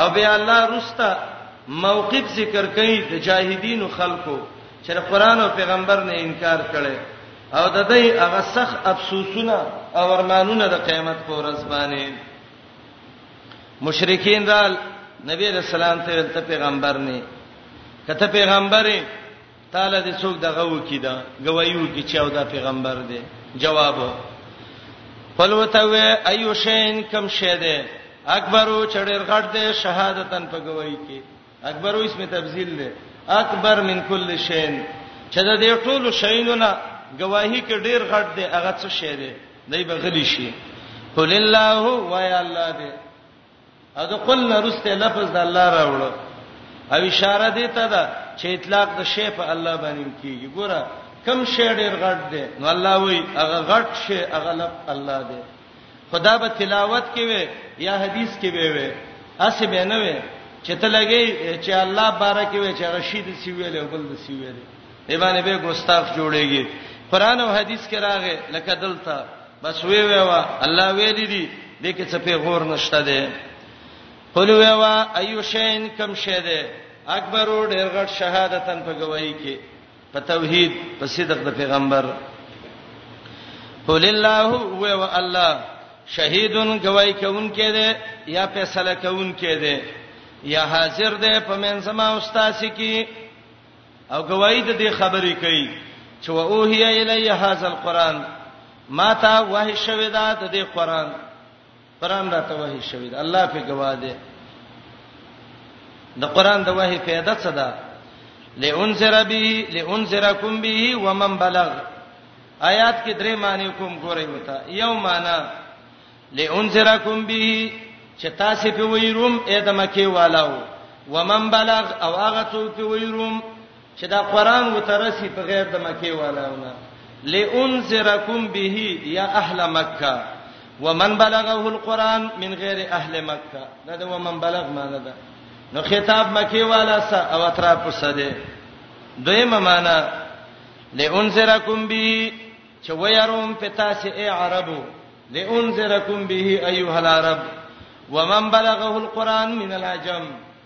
او بیا الله رستا موقف ذکر کوي د جاهدین خلکو چې قران او پیغمبر نه انکار کړي او د دې هغه سخ افسوسونه او ارمانونه د قیامت پر ورځ باندې مشرکین رال نبی رسول الله ته ته پیغمبر نه کته پیغمبر تعالی دې څوک دغه وکی دا گواہی وکی چې او دا پیغمبر دی جواب فلوتوی ایو شین کم شه دی اکبرو چړیر غټ دی شهادتن په گواہی کې اکبر او اسم تبذیل دی اکبر من کل شین چې د دې ټولو شینو نه گواہی کې ډیر غټ دی هغه څه شی دی دای به غلی شي قل الله و یا الله دی او د قل نرسته لفظ د الله راوړو او اشاره دی ته دا چې اطلاق د شی په الله باندې کیږي ګوره کم شی ډیر غټ دی نو الله وی هغه غټ شی هغه لب الله دی خدا به تلاوت کې وي یا حدیث کې به وي اسې به نه وي چې ته لګي چې الله بارک وي چې رشید سی ویل او بل سی ویل دی باندې به ګستاخ جوړيږي قران او حدیث کې راغې لکه دلته بس وی وی وا الله ویل دي دې کې څه پیغور نشته دی قل وی وا ايو شین کم شه دی اکبر ډیر غټ شهادتن په گواہی کې په توحید په صدق د پیغمبر قول الله هو او الله شهیدون گواہی کوون کې ده یا فیصله کوون کې ده یا حاضر ده په منځما استاد کې او گواہی د دې خبرې کوي چې و اوهی الی هاذا القران ما تا وحی شوی دا د دې قران قران راته وحی شوی دی الله په گواه دی د قران د وحی فائدہ څه ده لئنذر به لئنذرکم به ومن بلغ آیات کې درې معنی کوم ګورئ وتا یو معنی لئنذرکم به چې تاسو په ویروم اې د مکه والو ومن بلغ او هغه څوک په ویروم چې دا قران وترسي په غیر د مکه والاونه لئنذرکم به یا اهل مکه ومن بلغه القران من غیر اهل مکه دا د ومن بلغ معنی ده نو خطاب مکه والا سره او اطراف سره ده دویمه معنی لئنذرکم به چې ويروم پتا سي اي عربو لئنذرکم به ايها العرب ومن بلغه القران من العجم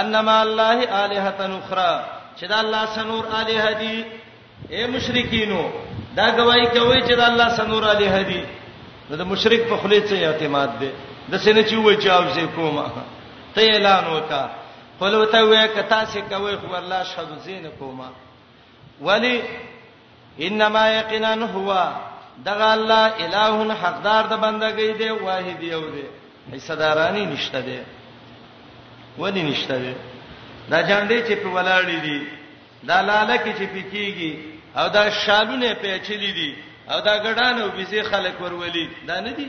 ان مع الله الهه اخرى چې د الله سنور الهه دي اے مشرکینو دا گواہی کوي چې د الله سنور الهه دي نو د مشرک په خلی څه اعتماد دی د سینې چې وای چې او زه کوم ته اعلان وکا قل وته وې کتا سي کوي خو الله شهد زین کوما ولی انما یقینا هو دغه الله الہ حقدار د بندګۍ دی واحد یو دی حصدارانی نشته دی ونی نشته دی دا جانډې چې په ولاړې دي دا لاله کې چې پکېږي او دا شالونه پیچلې دي او دا ګډان او بيزي خلک ورولي دا نه دي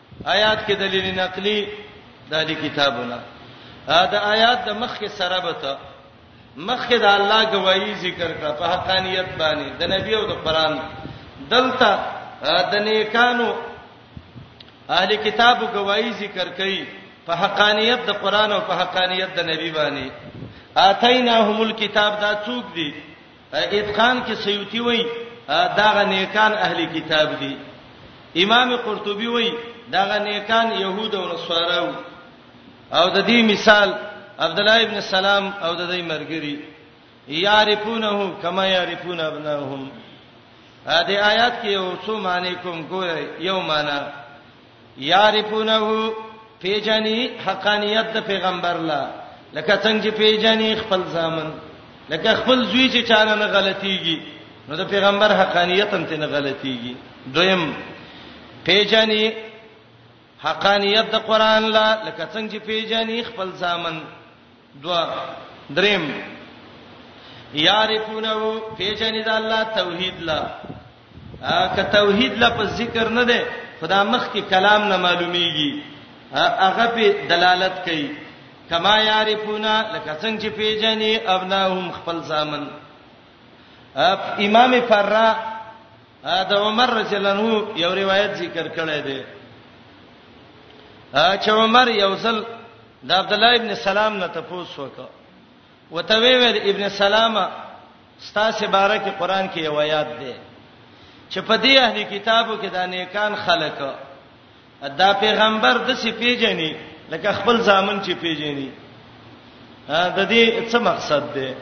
آیات کې دلیل نقلی د دې کتابونه دا آیات د مخ کې سره بته مخ کې د الله گواہی ذکر کړه په حقانیت باندې د نبی او د قران دلته د نیکانو اهل کتاب گواہی ذکر کړي په حقانیت د قران او په حقانیت د نبی باندې اتیناهم الکتاب دا څوک دي اتقان کې سیوطي وایي داغه نیکان اهل کتاب دي امام قرطبي وایي داغه نیکان يهود او نصارا او د دې مثال عبد الله ابن سلام او د دې مرګري یعرفونه کما یعرفون ابناهم ا دې آیات کې یو څو معنی کوم ګوره یو معنی یعرفونه پیجنی حقانیت د پیغمبر لا لکه څنګه چې پیجنی خپل ځامن لکه خپل زوی چې چانه نه غلطيږي نو د پیغمبر حقانیت هم ته نه غلطيږي دویم پیجنی حقانیت د قران لا لکه څنګه چې پیجنی خپل ځامن دوا دریم یعرفونه پیژنې د الله توحید لا که توحید لا په ذکر نه ده خدا مخ کې کلام نه معلومیږي هغه په دلالت کوي کما یعرفونه لکه څنګه چې پیژنې ابناهم خپل ځامن امام فرا د عمر رضی الله عنه یو روایت ذکر کړی دی چې عمر یو ځل د عبد الله ابن سلام نه تاسو وکړه وته ویل ابن سلامه ستاسو باره کې قران کې یو آیات دی چې په دې اهل کتابو کې د نیکان خلک دا پیغمبر د سی پیژني لکه خپل ځامن چې پیژني د دې څه مقصد دی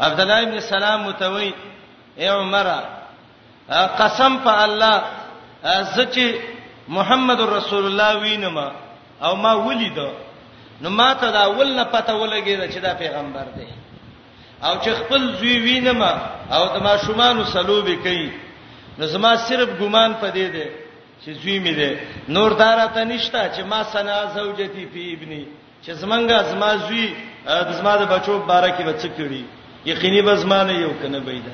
عبد الله ابن سلام متوي اے عمر قسم په الله زچې محمد رسول الله وینم او ما ولید نو ما ته دا ول نه پته ولګی چې دا پیغمبر دی او چې خپل زوی وینم او د ما شومان سلوبي کوي نو زما صرف ګمان پدې دی چې زوی مې دی نور دارته نشتا چې ما سنا زوجتی فی ابنی چې زمنګا زما زوی د زما د بچو باره کې بچ کړي یقیني به زما نه یو کنه بيد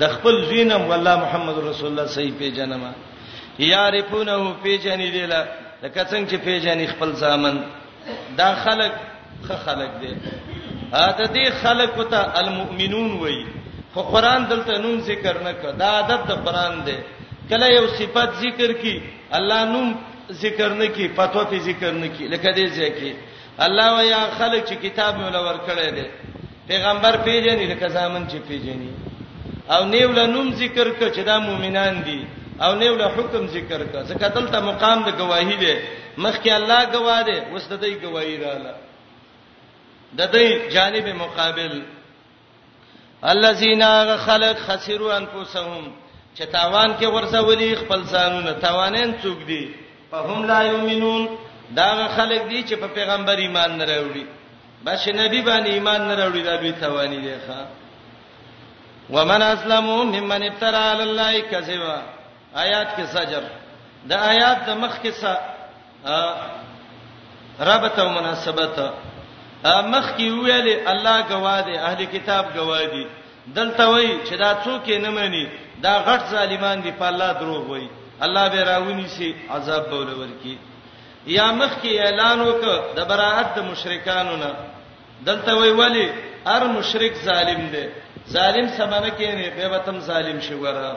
د خپل زینم والله محمد رسول الله صحیح پیژنم یعرفونه پیژنې دی لا لکه څنګه چې پیژنې خپل ځامن دا خلق خ خلق دی اته دې خلق ته المؤمنون وای خو قران دلته نوم ذکر نه کړ دا عادت د قران دی کله یو صفت ذکر کی الله نوم ذکر نه کی پتو په ذکر نه کی لکه دې ځکه الله ویا خلک چې کتاب مولا ور کړی دی پیغمبر پیژنې لکه ځامن چې پیژنې او نیو له نوم ذکر ک چې دا مؤمنان دي او نیو له حکم ذکر ک ځکه دلته مقام د گواهی دی مخکې الله گواه دی اوس د دې گواهی رااله د دې جانب مقابل الذين خلق خسروا انفسهم چې تاوان کې ورسولي خپل ځانونه تاوانین څوک دي په هم لا یمنون دا خلک دي چې په پیغمبر ایمان نه راوړي بس نبی باندې ایمان نه راوړي دا دوی تاوانی دي ښا ومن اسلمو ممن افترا علی الله کذبا آیات کې سجر د آیات د مخ کې ربط او مناسبت مخ کې ویلې الله گواه دی اهل کتاب گواه دي دلته وای چې دا څوک نه مانی دا غټ ظالمان دي په الله دروغ وای الله به راونی سي عذاب به ولور کی یا مخ کې اعلان وک د براءت د مشرکانو نه دلته وای ولی هر مشرک ظالم دی ظالم سمانه کې نه به وتم ظالم شي وره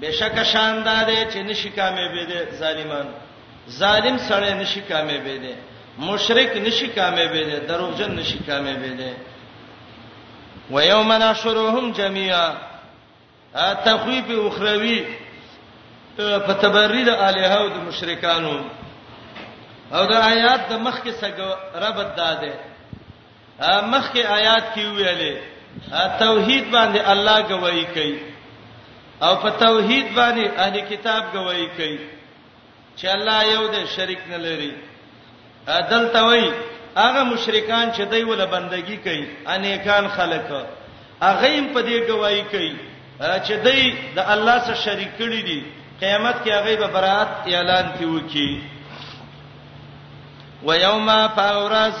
بشک شان دا دی چې نشي کامیابې دي ظالمان ظالم سره نشي کامیابې دي مشرک نشي کامیابې دي دروغجن نشي کامیابې دي و یوم نحشرهم جميعا تخویب اخروی په تبری د الها او د مشرکانو او د آیات د مخ کې څنګه ربط داده مخکې آیات کې ویلې توحید باندې الله گواہی کوي او په توحید باندې اهل کتاب گواہی کوي چې الله یو دی شریک نه لري دلته وای هغه مشرکان چې دوی ول بندگی کوي انیکان خلک هغه هم په دې گواہی کوي چې دوی د الله سره شریک کړي دي قیامت کې هغه به برائت اعلان کوي وکي ويوم فاورز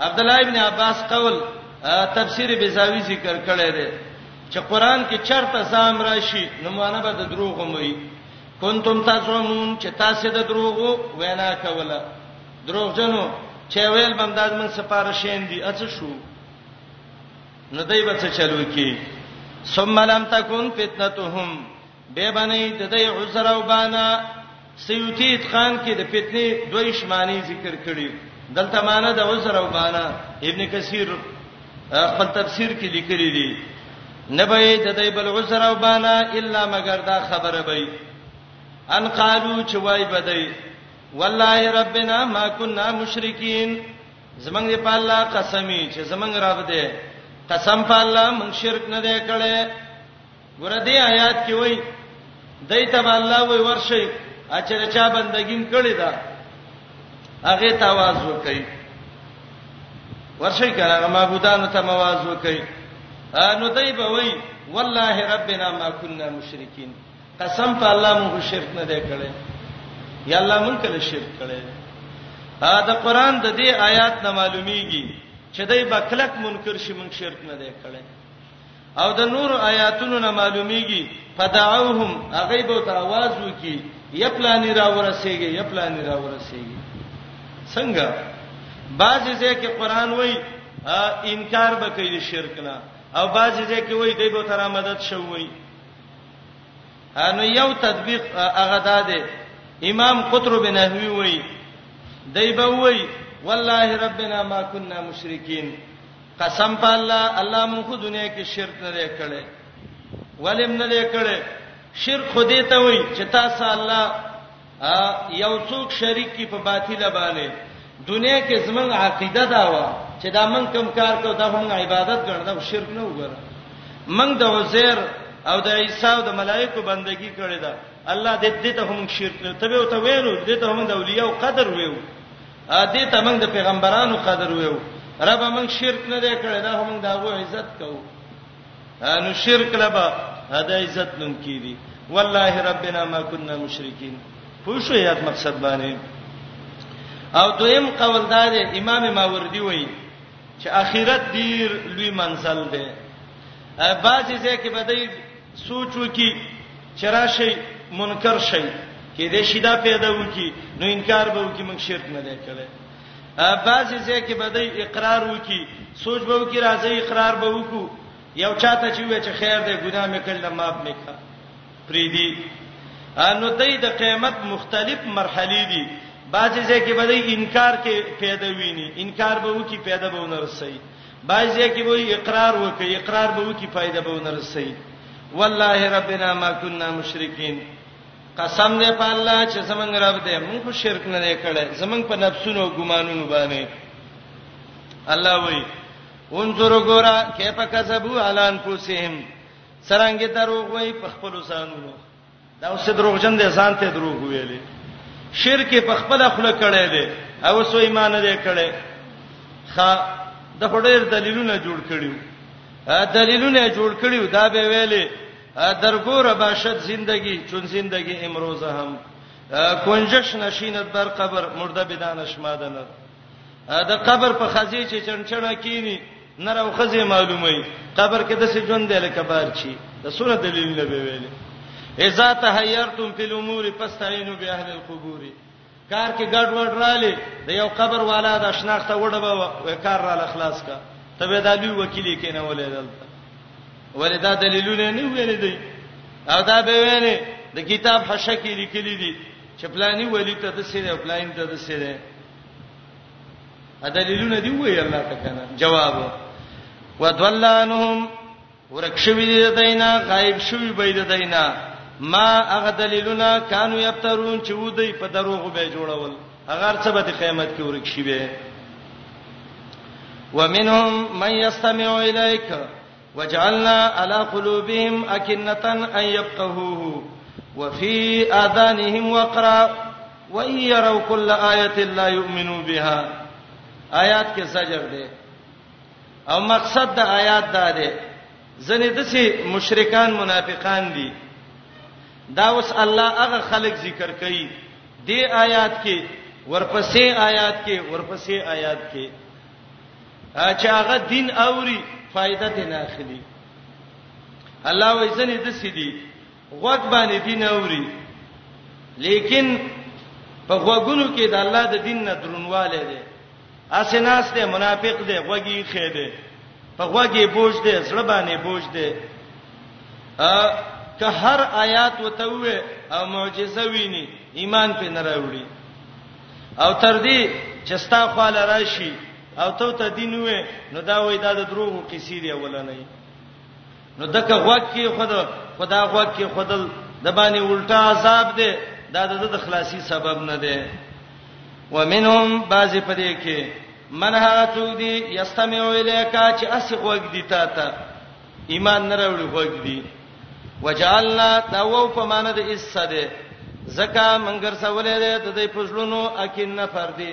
عبد الله ابن عباس قول تفسیر بزاوی ذکر کړی دی چې قران کې چرته زام راشي نو معنا به د دروغ وي کنتم تزعمون چې تاسو د دروغ وینا کوله دروغ جنو چې ویل بمداد من سپاره شین دي اڅ شو نو دای به څه چلو کې ثم لم تکون فتنتهم به باندې د دې عذر او بانا سیوتی اتقان کې د فتنې دوی شمانی ذکر کړی دلته معنا د عذر او بانا ابن کثیر خپل تفسیر کې لیکلی دی نبی د دې بل عذر او بانا الا مگر دا خبره به ان قالو چې وای بدای والله ربنا ما كنا مشرکین زمنګ دی په الله قسمی چې زمنګ رب دې قسم په الله مونږ شرک نه دی کړی ګوره دې آیات کې وای دایته الله وای ورشي اچره چا بندګیم کړی دا هغه تواز وکي ورشي کړه معبودانو ته مواز وکي نو دای په وای والله ربنا ما كنا مشرکین قسم په الله موږ شرک نه دی کړی یا الله موږ کله شرک کړی دا قران د دې آیات نه معلومیږي چې دای بکلک منکر شي موږ شرک نه دی کړی او د نور آیاتونو نه معلومیږي فدعوهم هغه به ته आवाज وکي یپلانی را ورسیږي یپلانی را ورسیږي څنګه بعضی ځکه قران وای انکار به کوي شرک نه او بعضی ځکه وای دی به تر مدد شوی نو یو تطبیق هغه ده امام قطر بن نحوی وای دی به وای والله ربنا ما كنا مشرکین قسم په الله الله مون خو دنیا کې شرک نه دی کړی ولیم نه دی کړی شرک خو دې ته وای چې تاسو الله یو څوک شریک کی په باطله باندې دنیا کې زمنګ عقیده دا و چې دا من کوم کار کو دا هم عبادت ګڼل شرک نه وګره من د وزیر او د عیسی او د ملائکو بندگی کړې ده الله دې دې ته هم شرک ته به او ته ویلو دې ته هم د اولیاء قدر ویو ا دې ته موږ د پیغمبرانو قدر ویو رب موږ شرک نه دی کړی دا موږ دا غو عزت کوو نو شرک لبا دا عزت نوم کیدی والله ربنا ما كنا مشرکین خو شو یاد مقصد باندې او دویم قول دا دی امام ماوردی وایي چې اخرت ډیر لوی منزل دی بعضی ځکه بدای سوچ وکي چرشي منکر شي کې دې شیدا پیدا وکي نو انکار به وکي موږ شرک نه دی کړی بعضی ځکه بدای اقرار وکي سوچ به وکي راځي اقرار به وکو یو چاته چې وې چې خیر دې ګناه مې کړل ماف مې کا پریدي انو دای د قیامت مختلف مرحلي دي بعضی ځکه بدای انکار کې پیدا ویني انکار به وکي پیدا به ونرسي بعضی کې وای اقرار وکي اقرار به وکي فائدہ به ونه رسي والله ربنا ما كنا مشرکین قسم دې په الله چې زمنګ رب دې موږ کو شرک نه کړي زمنګ په نفسونو او ګمانونو باندې الله وای انظر غورا کیف کذبوا علی انفسهم سرانګه دروغ وای په خپل ځانونو دا اوس دروغجن دي ځان ته دروغ ویلې شرک په خپل خپل کړي دي او سو ایمان دې کړي خا د هډیر دلیلونه جوړ کړیو دلیلونه جوړ کړیو دا به ویلې درګور باشد زندگی چون زندگی امروزه هم کنجش نشینت بر قبر مرده بدانش مادنه د قبر په خزې چې چنچنه کینی نر او خزې معلومي قبر کې د څه ژوند دی لکه بار چی د سره دلیل نه ویل اذا تحیرتم فی الامور فاستعینوا باهل القبور کار کې ګډ وډ رااله د یو قبر والا د شناخته وډبه و کار را اخلاص کا ته به د لوی وکیل کې نه ولې دلته ولې دا دلیلونه نه ویل دي او دا به ویل د کتاب حشه کې لیکلي دي چې پلاني ولی ته د سینې پلان ته د سینې ا دلیلونه دی وی الله تعالی جواب ودلانهم ورکشوی دی دینا غایب شوی بيد دینا ما هغه دلیلونه کانو یبترون چې ودی په دروغ به جوړول هغه څه به د قیامت کې ورکشي به ومنهم من یستمع الیک وجعلنا على قلوبهم اكنه ان يفقهوه وفي اذانهم وقرا وان يروا كل ايه لا يؤمنوا بها آیات کې زجر دی او مقصد د آیات دا دی ځنې د سي مشرکان منافقان دي دا اوس الله هغه خلق ذکر کوي دی آیات کې ورپسې آیات کې ورپسې آیات کې چې هغه دین اوري فائدہ دې نه اخلي الله وې ځنې د سیدی غوږ باندې دین اوري لیکن په غوګونو کې د الله د دین نه درنواله دي اسناس ته منافق دي غوګي خې دي په غوګي بوج دي زړه باندې بوج دي ا که هر آیات وته وې او معجزه ویني ایمان په نه راوړي او تر دې چې ستا خپل راشي او ته ته دین وې نو دا وای دا د دروغو کیسې دی ولنه نو دغه غوږ کې خود خدا غوږ کې خودل د باندې الټا عذاب دی دا د خلاصي سبب نه دی ومنهم بعضی پدې کې من هغه څوک دی یستمع الیکا چې اس غوږ دی تا ته ایمان نه راوړي غوږ دی وجعلنا داو په مان د اس سده زکه منګر سوالې ده د دې پښلونو اکینه فردی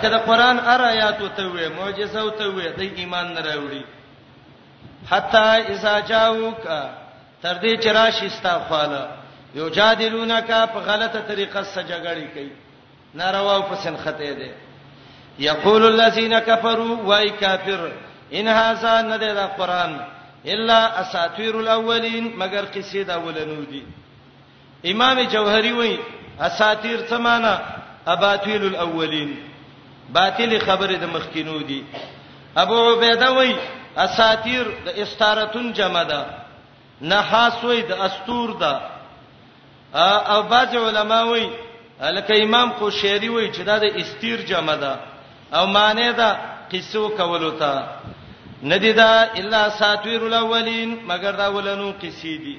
که د قران ار آیات ته وې معجزه ته وې د ایمان نه راوړي حتا اذا جاءوک تر دې چې راشي ستا خاله یو جادلونه کا په غلطه طریقه سره جګړه کوي ناروا او پسن خته دي یقول الذين كفروا وای کافر ان هاذا نه د قران الا اساطير الاولين مگر قصې دا ولنو دي امام جوهری وای اساطیر څه معنی اباطیل الاولین باطل خبره د مخکینو دي ابو عبیده وای اساطیر د استارتون جمع ده نحاس وای د استور ده او بعض علما وای لکه امام قشیری وای چې دا د استیر جمع ده او معنی ده قصو کولو ته ندی دا الا ساتویر الاولین مگر دا ولنو قصې دي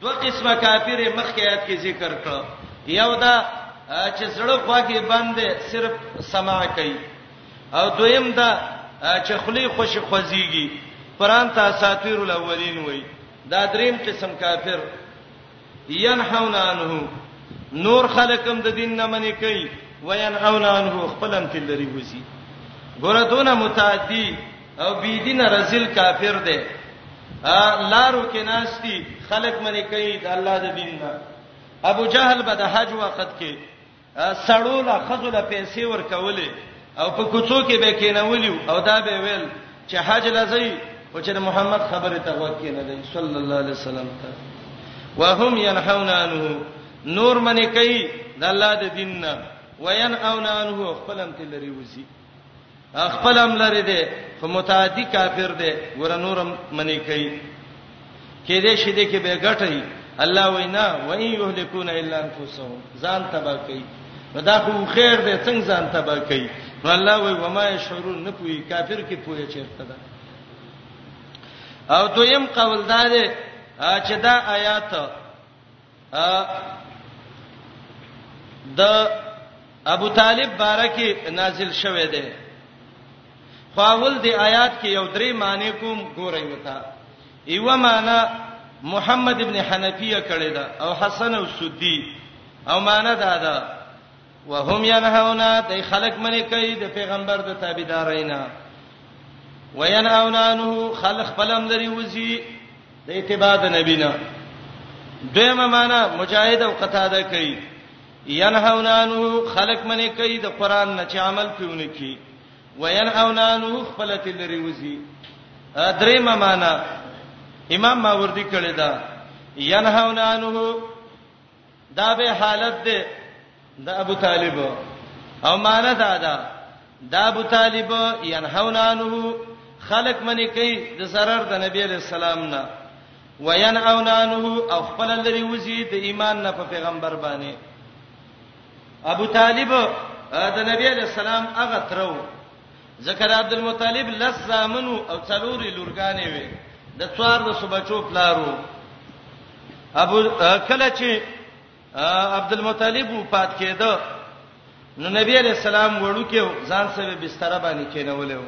دوه قسمه کافر مخکې آیات کې ذکر کړ یو دا چې زړه خواږي باندې صرف سماع کوي او دویم دا چې خلی خوش خوځيږي قران ته اساطیر الاولین وای دا دریم قسم کافر ينحون عنه نور خلقم د دین نه منې کوي وینحون عنه خپلم تلری وسی ګوره دونه متعدی او بی دین رزل کافر دی لارو کې ناشتي خلک منی کوي د الله د دین نه ابو جهل به د حج وخت کې سړوله خزله پیسې ورکولې او په کوڅو کې به کېنولیو او دا به ویل چې حج لزی او چې محمد خبره ته وکړي نه دی صلی الله علیه وسلم ته وهم ينحون عنه نور منی کوي د الله د دین نه وینئون عنه خپلم تلری وسی خپل هم لري دی خو متعدی کافر دی ګور نورم منی کوي کې دې شې دې کې به غټي الله وینا و ان یهلکون الا انفسهم ځان تبا کوي ودا خو خیر دې څنګه ځان تبا کوي نو الله وی و ما یشعرون نه پوي کافر کې پوي چیرته ده او دویم قول دا دی چې دا آیات د ابو طالب بارکه نازل شوه دی خو اول دی آیات کې یو درې معنی کوم ګورئ وتا ایو معنی محمد ابن حنفیه کړی دا او حسن او سدی او معنی دا ده وهم ينهونا د خلق منی کوي د پیغمبر د تابعدارینا وینهونا انه خلق فلم لري وزي د اتباع د نبی نه دیمه معنا مجاهد او قتاده کوي ينهونانو خلق منی کوي د قران نه چې عمل پیونه کی وینهونانو خپل تلری وزي دریمه معنا امام ماوردی کړی دا ينهونانو دا به حالت ده د ابو طالب او معنا دا ده د ابو طالب ينهون عنه خلق منی کوي د zarar د نبی عليه السلام نه وينهون عنه او خپل لري وزي د ایمان نه په پیغمبر باندې ابو طالب د نبی عليه السلام هغه ترو ځکه د عبدالمطلب لس زامن وو او څلور یې لورګانې وې، د څوارلسو بچو پلار وو. ابو کله چې عبدالمطلب وفات کېده نو نبی علیہ السلام وړوکی و، ځان سره بستر باندې کېنولی و.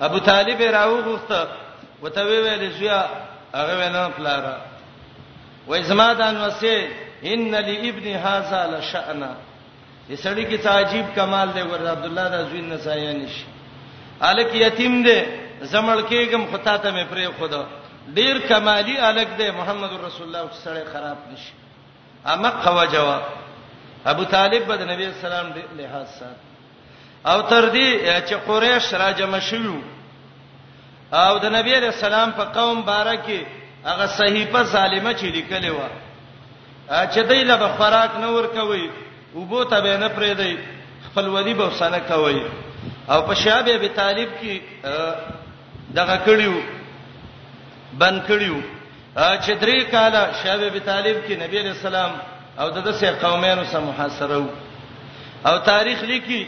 ابو طالب یې راوغوښته، وته وی ویل زویا هغه وینا پلاره وای زما د انوسه ان لابن هاذا لشأن دې سړی کې څه عجیب کمال دی ور عبد الله دا زوی نه سایه نشي الک یتیم دی زمړ کېګم خطا ته مې پرې خود ډیر کمالی الک دی محمد رسول الله سره خراب نشي اما قوجوا ابو طالب بد نبی اسلام دې لحاظ سات او تر دې چې قریش راجم شوو او د نبی علیہ السلام په قوم بارکه هغه صحیفه ظالمه چې لیکلې و چې دای له خوراک نه ور کوي وبو ته به نه پرې دی خپل ودی به وسنه کوي او په شعب ابي طالب کې دغه کړیو بن کړیو چې درې کاله شعب ابي طالب کې نبی علیہ السلام او دغه سه قومانو سره محاصره او تاریخ لیکي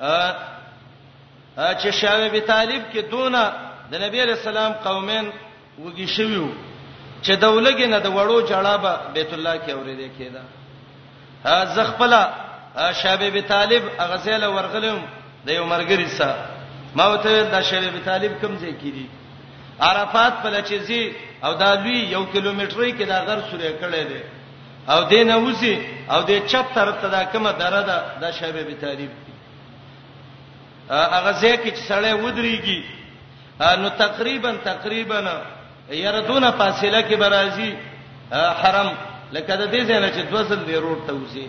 ا چې شام ابي طالب کې دونه د نبی عليه السلام قومین وګی شویو چې دولګ نه د وړو جړابه بیت الله کې اورېدې کېده ا زخپلا شام ابي طالب اغزل ورغلم د یو مرګري سره ما وته د شام ابي طالب کوم ځای کې دي عرفات په لچزي او دا لوی یو کیلومتري کې دا غر سورې کړي دي او دین اوسی او د چپ طرف ته دا کومه دره ده د شیب ابي طالب هغه ځکه چې سړی ودرېږي نو تقریبا تقریبا یردونه فاصله کې برازي حرم لکه د دې ځای نه چې دوزل دی روډ ته وځي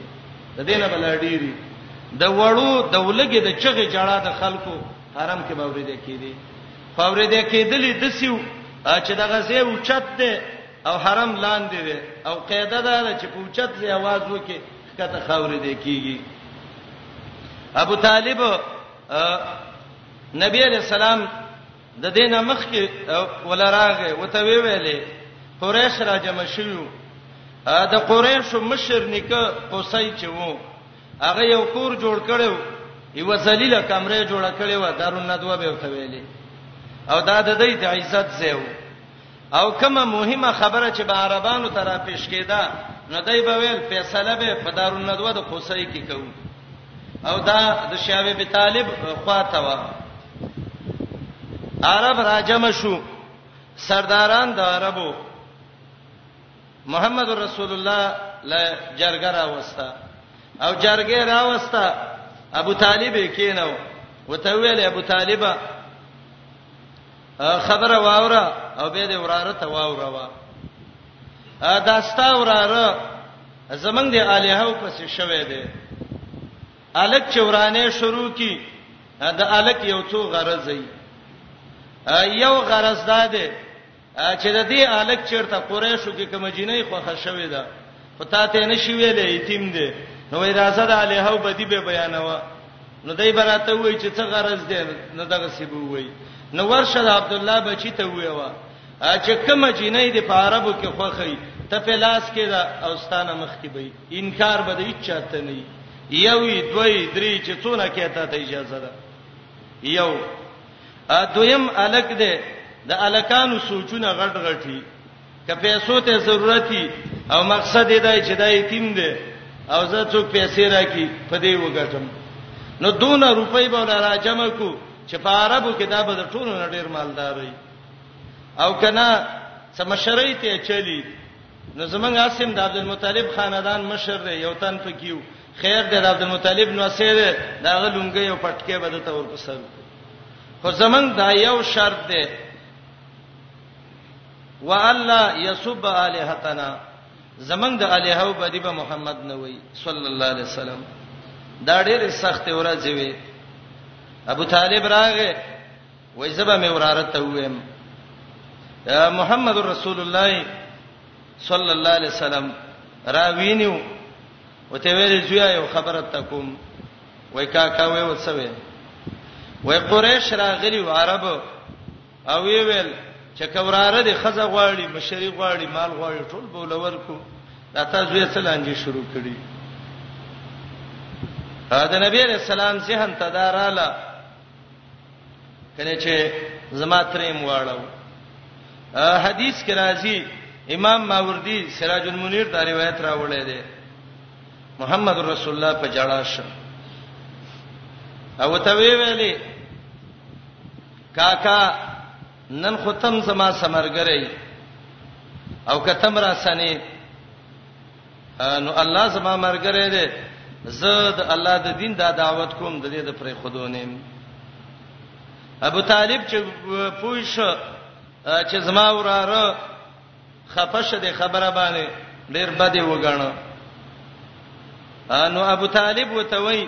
د دې نه بل ډیری د وړو د ولګي د چغې جړه د خلکو حرم کې باورې ده کېدی فورې ده کېدلې د سیو چې دغه ځای اوچت ده او حرم لاندې دی او قاعده دا ده چې پوچت زی आवाज وکي کته خاورې دی کیږي ابو طالب نبی علیہ السلام د دینه مخ کې ولا راغې وته وی ویلې قریش را جمع شیو د قریش مشر نکه قصی چې وو هغه یو کور جوړ کړو یو ذلیل کمره جوړ کړو دارون ندوه به وته ویلې او دا د دې د عزت زیو او کومه مهمه خبره چې به عربانو ته را پیش کېده نو دای به ویل فیصله به په دارالندوه د قصې کې کوو او دا د شاوی به طالب خواته و عرب راجم شو سرداران د عربو محمد رسول الله لا جرګه راوستا او جرګه راوستا ابو طالب کینو وته ویل ابو طالبہ خبره واوره او به دې وراره ته واوره وا دا ستا وراره زمنګ دې الہو پس شوه دې الک چورانه شروع کی د الک یو څو غرض ای یو غرض دا دی چې د دې الک چیرته قریشو کې کوم جنې خوخه شوې ده پتا ته نشي ویلې یتیم دی نو راځه د الہو بدی به بیانوا نو دای براته وای چې څه غرض دی نه دغه سی بو وای نو ورشه د عبد الله بچی ته وای وا چې کوم جنې د عربو کې خوخی ته په لاس کې دا اوستانه مخ کې به انکار به هیڅ چاته نه یوې دوی درې چې څونه کېته ته اجازه ده یو ا دویم الک ده د الکانو سوچونه غټ غټي که پیسو ته ضرورت وي او مقصد یې دا چې دا یتیم دی او زه څوک پیسې راکې په دې وګټم نو دون روپۍ به لرا جمع کو چې په عربو کې دا به د ټولو نړیر مالدار وي او کنا سمشرۍ ته چلی نو زمنګ عاصم د عبد المطلب خاندان مشر دی یو تن پکیو خیر دی د عبد المطلب نو سیر دا غلونګي یو پټکه بده تور پسر خو زمنګ دا یو شرط دی والا يسب الهتنا زمنګ د الهه او بدی به محمد نه وای صلی الله علیه وسلم دا ډېر سخت ورځ وي ابو طالب راغه وای زبا مې وراره ته ویم محمد رسول الله صلی الله علیه وسلم راوینیو وته ویل زویا یو خبره تکوم وای کا کا وای وڅوي وای قریش راغلی و عرب او ویې ویل چې که وراره دې ښځه غواړي، مشري غواړي، مال غواړي، ټول به له ورکو، دا تاسو یې څه لانجې شروع کړي. دا د نبی علیه السلام ذهن ته دا رااله کله چې زما تریم واړو حدیث کې راځي امام ماوردی سراج المنیر دا روایت راوړی دی محمد رسول الله په جړا شو او ته وی ویلې کاکا نن خو تم زما سمرګرې او کتم را سنې نو الله زما مرګرې دې زد الله د دین دا دعوت کوم د دې د پرې خودونیم ابو طالب چې پوښ چې زما وراره خفش دې خبره باندې ډیر بده وګڼو نو ابو طالب وته وای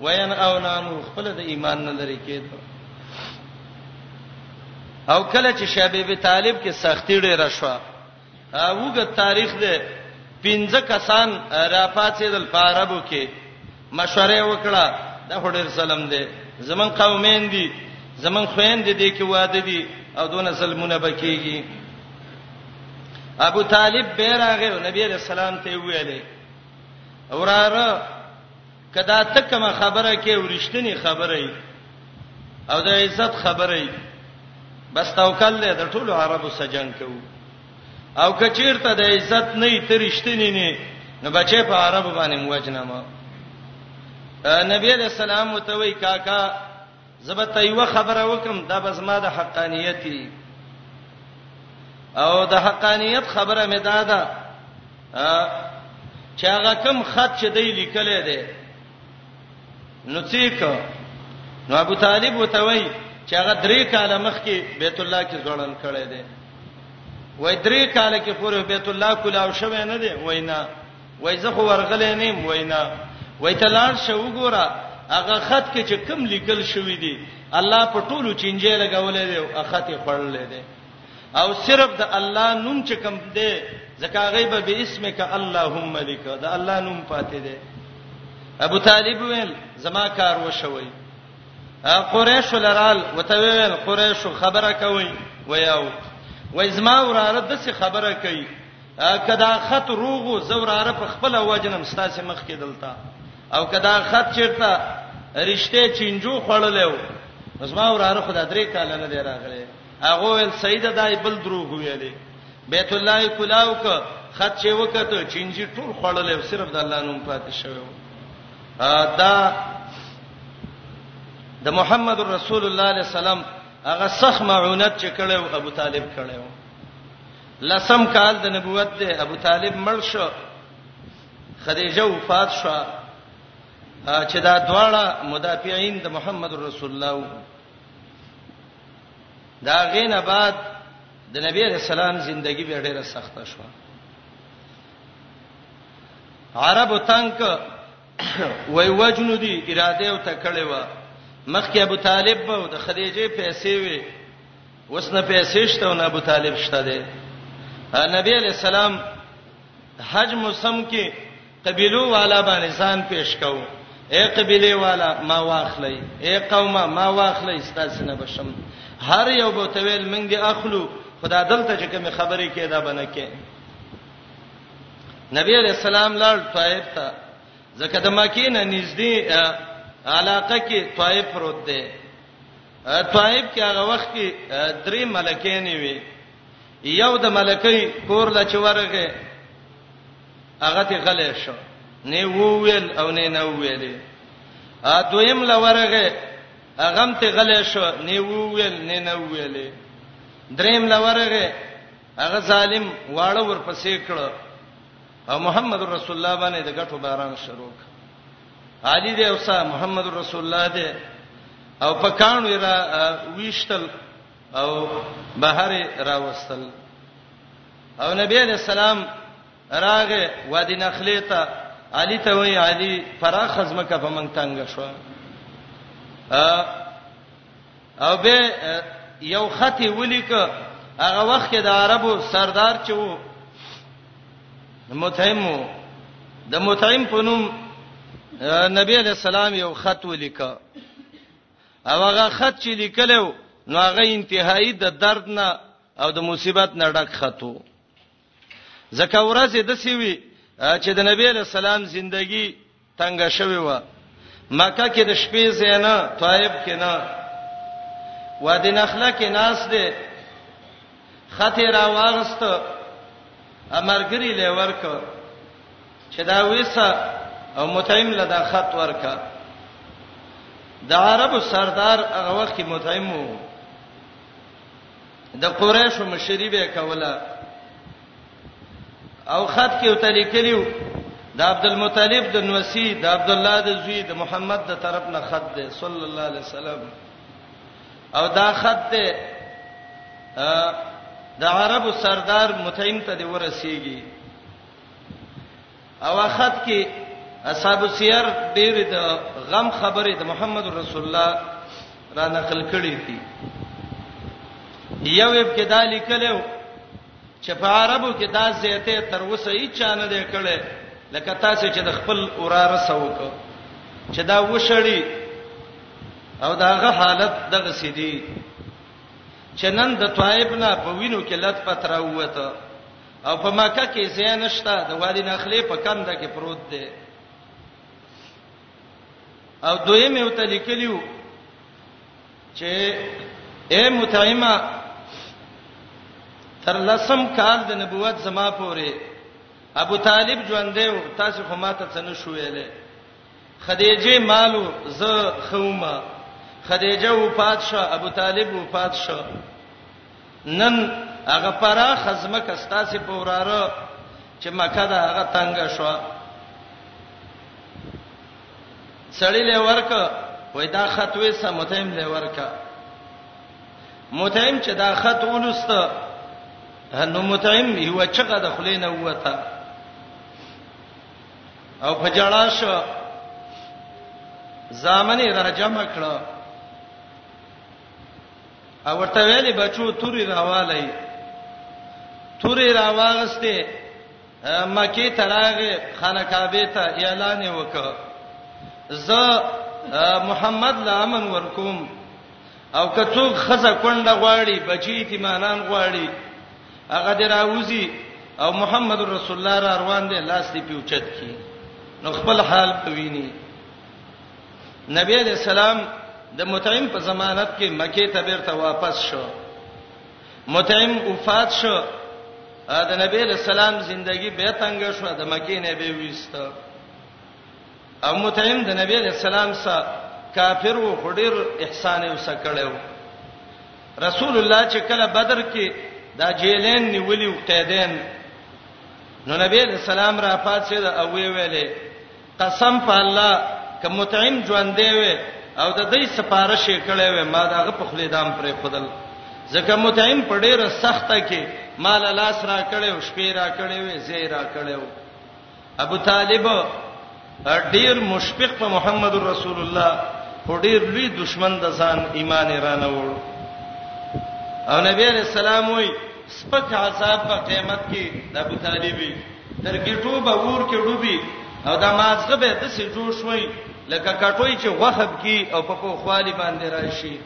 وین او نانو خپل د ایمان نه لري کېدو او کله چې شابه به طالب کې سختی ډېره شو اوګه تاریخ دې پنځه کسان را پاتېدل په عربو کې مشوره وکړه دا هډر سلام دې زمون قومین دي زمون خوین دي دې کې واده دي او دونه سلمونه بکیږي ابو طالب بیرغه نبی رسول الله ته ویلې اوراره کدا ته کوم خبره کې ورشتنی خبره ای او د عزت خبره ای بس توکل له د ټولو عربو سجن کو او کچیرته د عزت نه ای ترشتنی نه نو بچې په عربو باندې موجنه ما نبی علیہ السلام متوي کاکا زه به ته یو خبره وکم دا به زما د حقانیت وي او د حقانیت خبره مې دا ده چې هغه کم خط چې دی لیکلې ده نو څیک نو ابو طالب وته وای چې هغه درې کال مخکې بیت الله کې ځوړن کړي دي وای درې کال کې پورې بیت الله کولاو شوه نه دی وای نه وای زه خو ورغلې نه یم وینا وای ته لاړ شو وګوره هغه خط کې چې کم لیکل شوی دی الله په ټولو چنجې لګولې دی او خط یې خړلې دی او صرف د الله نوم چې کم دی ځکه غیب به اسمک اللهم لک دا الله نوم پاتې دی ابو طالب ویل زما کار وشوي قریش لرال وتویل قریش خبره کوي ویاو وای زما وراله د څه خبره کوي کدا خط روغو زوراره په خپل وجنم ستاسو مخ کې دلتا او کدا خط چیرته رشته چینجو خړلې و زما وراره خدای درې کال نه دی راغلی هغه ول سید دای بل دروغ ویلې بیت الله کلاو ک خط چې وکته چینجی ټول خړلې و صرف د الله نوم پاتې شوی دا د محمد رسول الله علیه السلام هغه سخ معونت چې کړو ابو طالب کړو لسم کال د نبوت دی ابو طالب مړ شو خدیجه وفات شو چې دا دواړه مدافعین د محمد رسول الله وو دا غینه بعد د نبی رسول الله زندگی به ډیره سخته شو عربو تنک وای وجنو دی اراده او تکړه و مخکې ابو طالب او د خدیجه پیسې وي اوس نه پیسې شته او نه ابو طالب شته دی نبی علی السلام حج موسم کې قبيلو والا باندې ځان پیش کاو اے قبيله والا ما واخلې اے قومه ما واخلې ستاسو نه بشم هر یو به تویل منګي اخلو خدا دلته چې کوم خبرې کېدا بنه کې نبی علیہ السلام لاړ طائف ته ځکه د مکې نه نږدې علاقه کې طائف پروت دی طائف کې هغه وخت کې درې ملکانې وي یو د ملکې کور لا چې ورغه هغه ته غلې شو نه وویل او نه نه ویلې ا دویم لا ورغه هغه ته غلې شو نه وویل نه نه ویلې دریم لا ورغه هغه ظالم واړه ورپسې کړ او محمد رسول الله باندې د غټو باران شروع کړ علي دی اوسه محمد رسول الله دی او په کانو را ویشتل او بهر راوستل او نبی علیہ السلام راغه وادي نخله ته علي ته وی علي فراخ خزمه کا په منګ تنگ شو او به یو خط ولیک هغه وخت کې د عربو سردار چې وو متهم وو د متهم په نوم نبی علیہ السلام یو خط ولیک او هغه خط چې لیکلو نو هغه انتهایی د درد نه او د مصیبت نه ډک خطو زکه ورځ د سیوی چې د نبی علیہ السلام ژوندۍ تنګ شوی و مکه کې د شپې زینا طائب کې نه وادي نخله کې ناس دي خته را واغست امرګری له ورک چې دا وېسه او متعیم له دا خط ورکا د عربو سردار هغه وخت کې متعیم وو د قریشو مشری به کوله او خط کې وته لیکلیو د عبد المطلب د نوسی د عبد الله د زوی د محمد د طرف نه خط ده صلی الله علیه وسلم او دا خط ده د عربو سردار متعیم ته دی ورسیږي او اخد کې اصحاب سیر ډېر د غم خبره د محمد رسول الله را نقل کړې دي یو اب کې دا لیکلو چې په عربو کې دا زیته تر اوسه هیڅ چانه دی کړي لکه تاسو چې د خپل اورار سوک چې دا وشړی او داغه حالت دغه سیدی چې نن د طائب نه په وینو کې لټ پتراوته او په مکه کې ځای نشته د وادي نخله په کنده کې پروت دی او دویم یو تلیکلیو چې اے متعیمه تر لسم کال د نبوت زما پورې ابو طالب ژوند دی تاسو خو ماته څه نه شوېلې خدیجې مالو زه خومه خدیجه وفات شو ابو طالب وفات شو نن هغه پرا خزمه کستاسي پوراره چې مکه دا هغه تنگ شو سړی له ورک وای دا خط وې سمتایم له ورکا متایم چې دا خط ولست نو متایم یو چغه د خلینه وته او په جړا شو زامن راجم کړه او ورته ویلي بچو توري راوالای توري راوغسته مکی تراغه خانه کعبه ته اعلان وکړ ز محمد لامن ورکوم او که څوک خزه کونډه غواړي بچی تیمانان غواړي هغه دی راوځي او محمد رسول الله را روان دی لاس دی پیوچت کی نو خپل حال پوینی نبی علیہ السلام د متعم په ضمانت کې مکه ته بیرته واپس شو متعم وفات شو د نبی له سلام زندگی به تنگ شو د مکه نه به ویسته او متعیم د نبی علیہ السلام سره کافر وو خډیر احسان یې وسکړیو رسول الله چې کله بدر کې دا جیلین نیولیو قیدین نو نبی علیہ السلام را پاتې دا او ویلې قسم په الله ک متعیم ژوند دی وي او د دې سفارش یې کړې وي ما دا غ په خلی دام پرې خدل ځکه متعیم په ډیره سخته کې مال لاس را کړې او شپې را کړې وي زیرا کړې وي ابو طالب ډیر مشفق په محمد رسول الله خو ډیر لوی دشمن د ځان ایمان رانه وړو او نبی علیہ السلام وی سپک عذاب په قیامت کې د ابو طالبي تر ګټو به ور کې ډوبي او د مازغه به د سې جوړ شوي لکه کټوي چې وخت کې او په کو خالي باندې راشي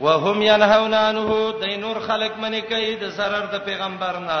وهم ينهون عنه دینور خلق منی کوي د سرر د پیغمبر نه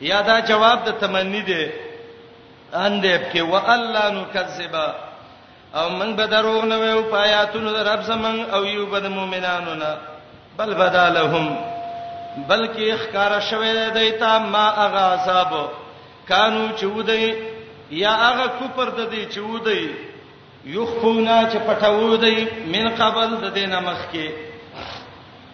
یا دا جواب د تمنی دی ان دې کې والله نکذب او موږ به دروغ نه ویو پایاتونو در رب زمون او یو بد مؤمنانو نه بل بدالهم بلکې ښکارا شوه د دیتا ما اغا عذاب کانو چودای یا هغه کوپر د دې چودای یخفونا چې پټاو دی من قبل د دینه مخ کې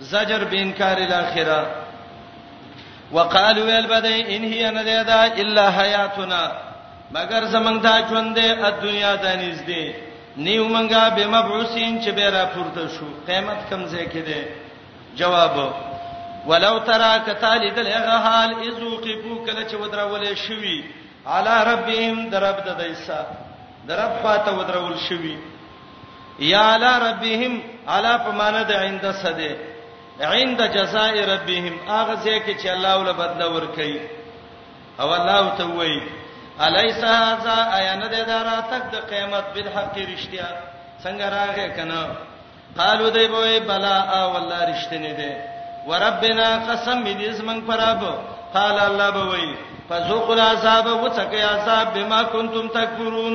زجر بانکار الاخره وقالو ویل بده ان هی ان دا الا حیاتنا مگر زمنګ دا ژوند دی د دنیا د نږدې نیو منګه به مبعوثین چې به را پورته شو قیامت کم ځای کې دی جواب ولو ترى کتالد لغه حال اذو قفو کله چې ودرولې شوی علی ربهم درب د دیسا درب فاته ودرول شوی یا علی ربهم علی په معنی د عند صده عند جزاء ربهم هغه ځای کې چې الله ول بدل ور کوي او الله ته وایي الیس هذا ایان د داراتک د قیامت بالحق رشتیا څنګه راغې کنه قالو دی بوې بلا ا والله رشتنی دی وربنا قسم دې زمنګ پراب قال الله بوې فذوقوا العذاب وتقوا عذاب بما كنتم تکفرون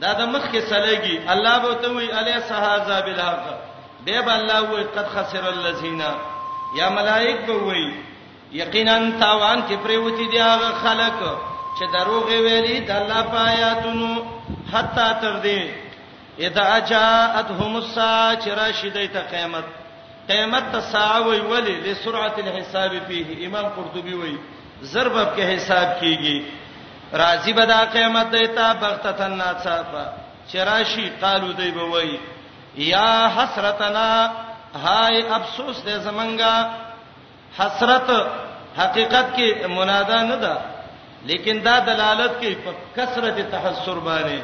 دا د مخ کې سلګي الله به ته وی الی سهذا بالحق به به الله وی قد خسر الذين یا ملائک به وی یقینا تاوان کې پریوتی دی هغه خلک چې دروغ ویلي د الله په آیاتونو حتا تر دې اذا جاءتهم الساعه چرشدای ته قیامت قیامت ته ساعه وی ولی لسرعت الحساب فيه امام قرطبي وی ضرب کې حساب کیږي راضی به دا قیامت دیتا بغتتن ناڅاپه چراشی قالو دی به وای یا حسرتنا هاي افسوس دې زمنګا حسرت حقیقت کې منادا نه ده لیکن دا دلالت کوي په کثرت تحسر باندې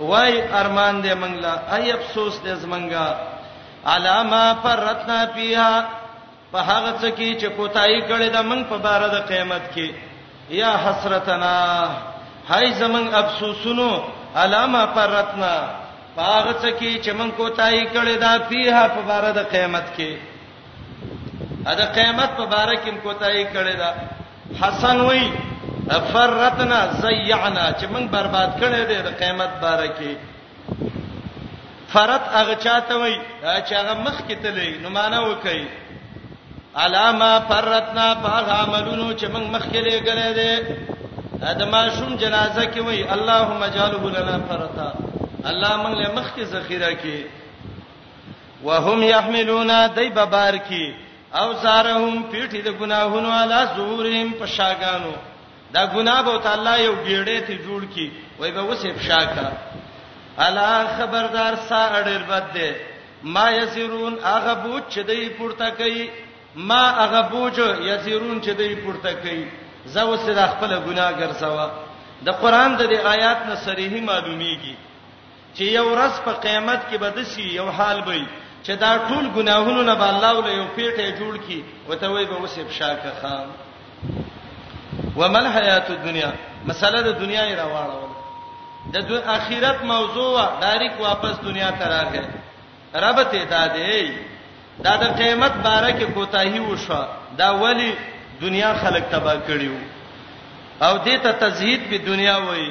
وای ارمان دې منګلا اي افسوس دې زمنګا علامه فرتنا فيها په هغه څه کې چې کوتاهي کړې ده موږ په بار د قیامت کې یا حسرتنا هاي زمنګ افسوسونو علامه پرتنا په هغه څه کې چې موږ کوتاهي کړې ده پیه په بار د قیامت کې ا د قیامت په بار کې موږ کوتاهي کړې ده حسن وای فرتنا زیعنا چې موږ برباد کړې ده د قیامت بار کې فرت هغه چاته وای چې هغه مخ کې تللی نو معنا وکي علامه فرتنا فاغ عملونو چې موږ مخ کې لګلې ده ادمه شوم جنازه کې وای اللهم اجعله لنا فرتا الله موږ له مخ کې ذخیره کې وهم يحملون دای ببار کې او زارهم پیټي د ګناهونو علا زورهم په شاګانو دا ګناه به تعالی یو ګیړې ته جوړ کی وای به وسې فشا کا الا خبردار سا اړیر بد دی ما یسرون هغه بوج چې دی پورته کوي ما هغه بوج یسرون چې دی پورته کوي زه وسې د خپل ګناه ګرځوا د قران د آیات نه صریحي معلومیږي چې یو ورځ په قیامت کې به دسی یو حال وي چې دا ټول ګناهونه نه به الله ول یو پیټه جوړ کی وته وي به وسې بشاکه خان ومل حیات الدنیا مسله د دنیا یې راواړو د دو اخرت موضوع ډایرک واپس دنیا ته راغی رب ته دا دی دا د قیامت باره کې کوتاهی وشو دا ولی دنیا خلق تبا کړیو او دې ته تزهید په دنیا وای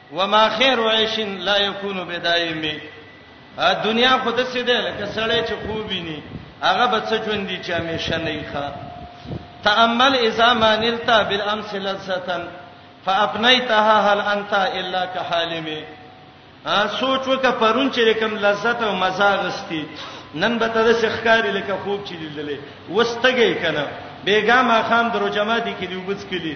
وما خیر عیش لا یکون بدایم دنیا خود څه ده لکه سړی چې خوبینی هغه به څه ژوند دي چې همیشه نه ښه تامل اذا ما نلتا بالامس لذتن فافنیتها هل انت الا كحالم ا سوچ وکه پرون چې کوم لذت او مزه غستی نن به ته د شخکاری لکه خوب چې لیدلې وستګې کنه بیګا ما خام درو جماعتي کې دی وبڅ کلی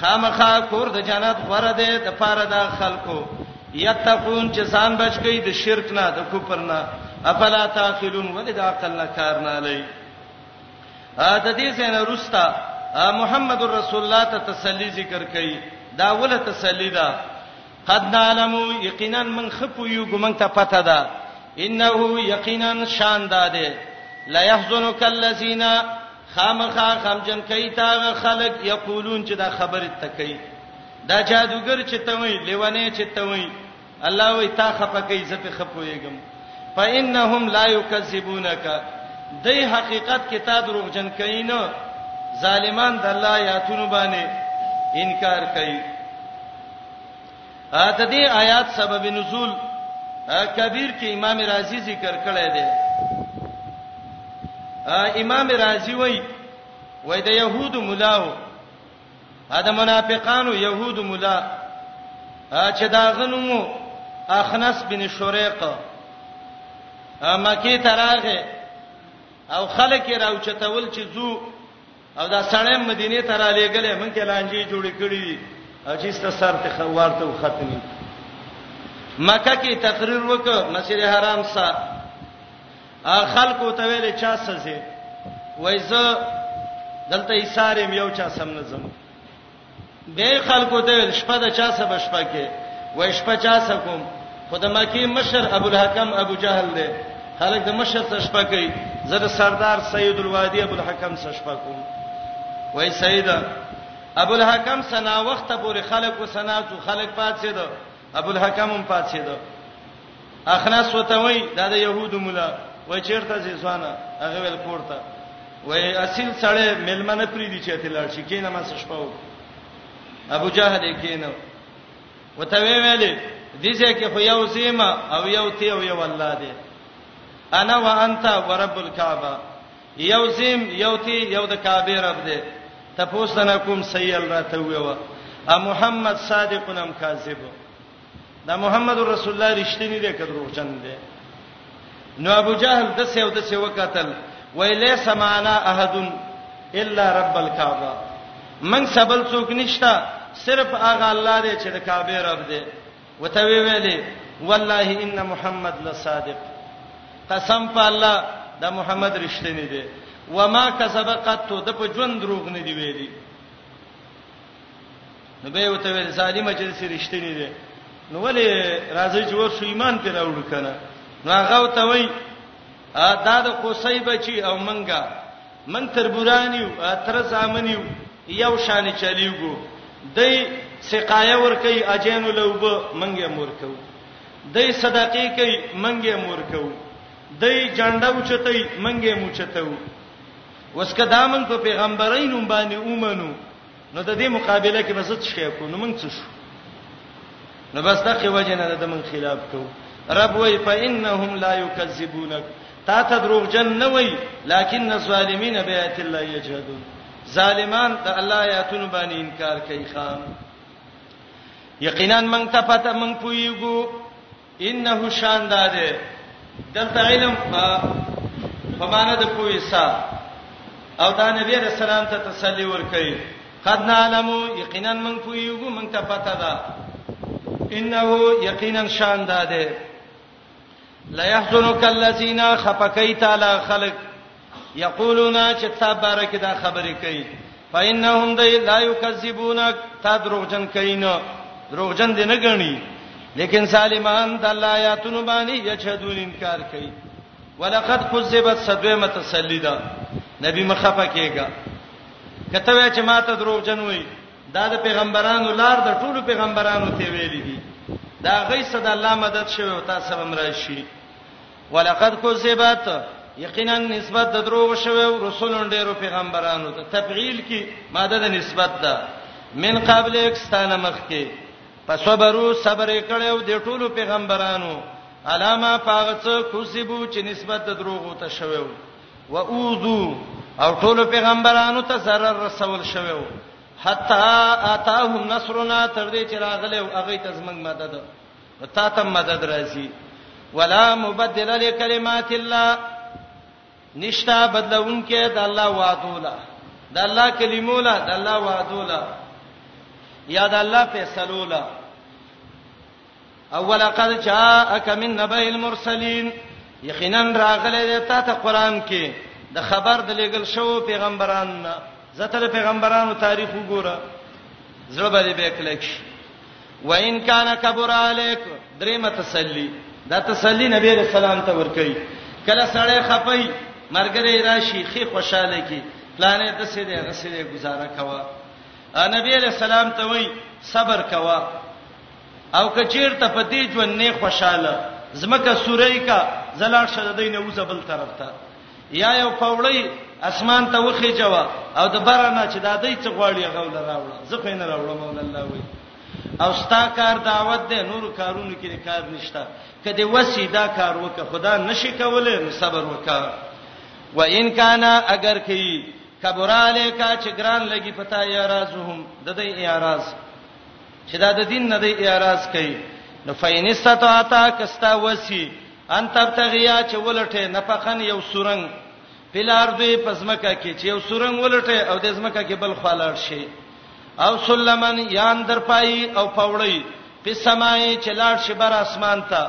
خامخا کور د جنت غره ده د پاره د خلکو یتقون چې ځان بچ کړي د شرک نه د کفر نه افلا تاخلون ولې د عقل نه کار نه لای ا د دې څنګه روستا محمد رسول الله ته تسلی ذکر کړي دا وله تسلی ده قد نعلم یقینا من خپو یو ګمن ته پته ده انه یقینا شان ده لا يحزنک الذين خامخا غمجن کوي تاغه خلک یقولون چې دا خبره تکي دا جادوګر چې ته وای لیونه چې ته وای الله وای تا خپه کوي زه په خپويګم فإنهم لا يكذبونك دای حقیقت کې تا دروغجن کوي نه ظالمان د الله آیاتونو باندې انکار کوي د دې آیات سبب نزول کبیر کې امام رازی ذکر کړی دی امام رازی وای وای د يهودو ملاو دا منافقانو يهودو ملا چې دا غنمو اخنس بن شریق مکی تراغه او خلک راوچتول چې زو او دا سړی مدینه ته را لېګلې مونږ کې لانجې جوړې کړې دي او چې ست سر ته خوارته وختنی مکه کې تقریر وکړ مسجد حرام سره خلکو ته ویل چا سزه وایزه دلته یې سارم یو چا سم نه زمو به خلکو ته شپه د چا سبا شپه کې وای شپه چا سکم خود مکی مشر ابو الحکم ابو جهل دی خلک د مشر څخه شپه کوي زه د سردار سید الوادی ابو الحکم څخه شپه کوم وای سید ابو الحکم سنا وخت پورې خلک وسنا تو خلک پات سید ابو الحکم هم پات سید اخنس وته وای دا د يهودو مولا وای چیرته سي ځوانه هغه ول کوړته وای اصل سړی ملمنه پری دي چې تلل شي کینه ما سشپاو ابو جهل کینه وته وی ویلې دې ځای کې خو یو سیما او یو تی او یو الله دی انا وانت ورب الكعبه یو سیم یو تی یو د کعبه رب دی تاسو نه کوم سیل راته ویوا ا محمد صادقنم کاذب دا محمد رسول الله رښتینی دی که دروغجن دی نو ابو جهل د سیو د سیو قتل ویلې سمانا احد الا رب الكعبه من سبل څوک نشتا صرف هغه الله دی چې د کعبه رب دی وته وی ویلې والله ان محمد لصادق قسم په الله دا محمد رښتینی دی وما کسب قط د په ژوند دروغ نه دی ویلي نو به وته ویل ظالم چې سې رښتینی دی نو ولې راځي چې ورشو ایمان پر راوړ کنه نو هغه ته وای دا د قصي بچي او منګه من تربورانیو تر زامنیو یو شان چلیګو دای سقایه ور کوي اجینو لوب منګه مور کو دای صدقې کوي منګه مور کو دای جنډه اوچتای منګه موچتو وسکه دامن په پیغمبرینو باندې اومنو نو د دې مقابله کې بس څه شي کو نو موږ څه شو نو بس دغه وجه نه د من خلاف کو رب وای فإنهم لا یکذبونک تا ته دروغ جن نه وای لکن الظالمین بیات الله یجهدون ظالمان د الله آیاتونو باندې انکار کوي خام یقینا من ته پته من پویګو انه شان داده دلته علم په معنا د پوهې سره او دا نبی رسول الله ته تسلی ورکړي قد نعلم یقینا من پویګو من ته پته ده انه یقینا شان داده لا يحزنك الذين خفقيت على خلق یقولون چې تا بارکه دا خبرې کوي فإنهم دی لا یکذبونک تا دروغجن کینو دروغجن دي نه غني لیکن سالمان د الله آیاتونو باندې یشهدون انکار کوي ولقد کذبت صدوه متسلیدا نبی مخه پکېګا کته وای چې ما ته دروغجن وای دا د پیغمبرانو لار د ټولو پیغمبرانو ته ویلي دي دا غي صد الله مدد شوی او تاسو هم راشي ولقد کذبت یقینا نسبت د دروغ شوی رسولون ډیرو پیغمبرانو ته تفعیل کی ماده د نسبت ده من قبل اکستان مخ کی فصبروا صبر کړو د ټولو پیغمبرانو علامه پاغڅ کوسبو چې نسبت د دروغ ته شوی و اوذو او ټولو پیغمبرانو ته zarar رسول شوی و حتا اتاهم نصرنا تر دې چې راغله او هغه ته زمنګ مدد نو تا ته مدد راځي ولا مبدل لکلمات الله نشتا بدلونکې د الله وعده لا د الله کلمو لا د الله وعده لا یا د الله فیصلو لا اول قد جاءك من نبأ المرسلين یقینا راغله د تا ته قران کې د خبر د لګل شو پیغمبران زته پیغمبرانو تاریخ وګوره زړه به دې به کلک شي وان کان کبر علیک دریم تسلی دا تسلی نبی علیہ السلام ته ورکړي کله سړی خپي مرګره راشي خې خوشاله کی پلانې د سې دې غسې دې گزاره کوا نبی علیہ السلام ته وای صبر کوا او کچیر ته په دې ژوند نه خوشاله زمکه سورې کا زلاړ شد دینه وزبل طرف ته یا یو پوړی اسمان ته وخیجوا او د برنه چې دا دای څه غواړي هغه ول راوړه زه خو نه راوړم ول الله وی او ستا کار دعوت ده نور کارونه کې کار نشته کله وسی دا کار وکه خدا نشي کوله نو صبر وکا و ان کان اگر کی کبراله کا چې ګران لګي پتا یا رازهم د دې اعتراض چې دا د دین نه دی اعتراض کوي نو فین استطاعتا کستا وسی ان تبتغیا چې ولټه نفقن یو سورنګ پلار دوی پزمکه کې چې یو سورنګ ولټه او د زمکه کې بل خالړ شي او سلمن یان درپای او پوړی په سمای چې لاړ شي بر اسمان ته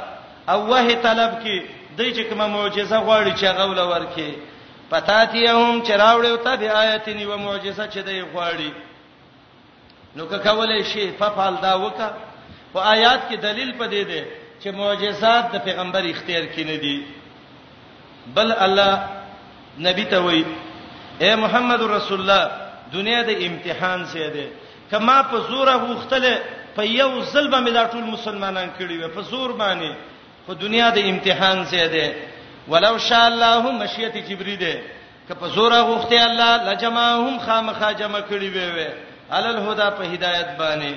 او وه طلب کې دای چې کومه معجزه غواړي چې غول ورکه پتاتیهم چراوړې او ته به آیت نیو معجزه چې دی غواړي نو که کولای شي ففعل دا وکا خو آیات کې دلیل پدې دی چې معجزات د پیغمبر اختیار کې نه دي بل الله نبی ته وایي اے محمد رسول الله دنیا د امتحان سي ده کما په زور غوختله په یو ظلم مې دا ټول مسلمانان کړی وي په زور باندې خو دنیا د امتحان سي ده ولو شاء الله مشیت جبري ده که په زور غوښتي الله لجمعهم خامخا جمع کړي وي وي علل هدا په هدایت باندې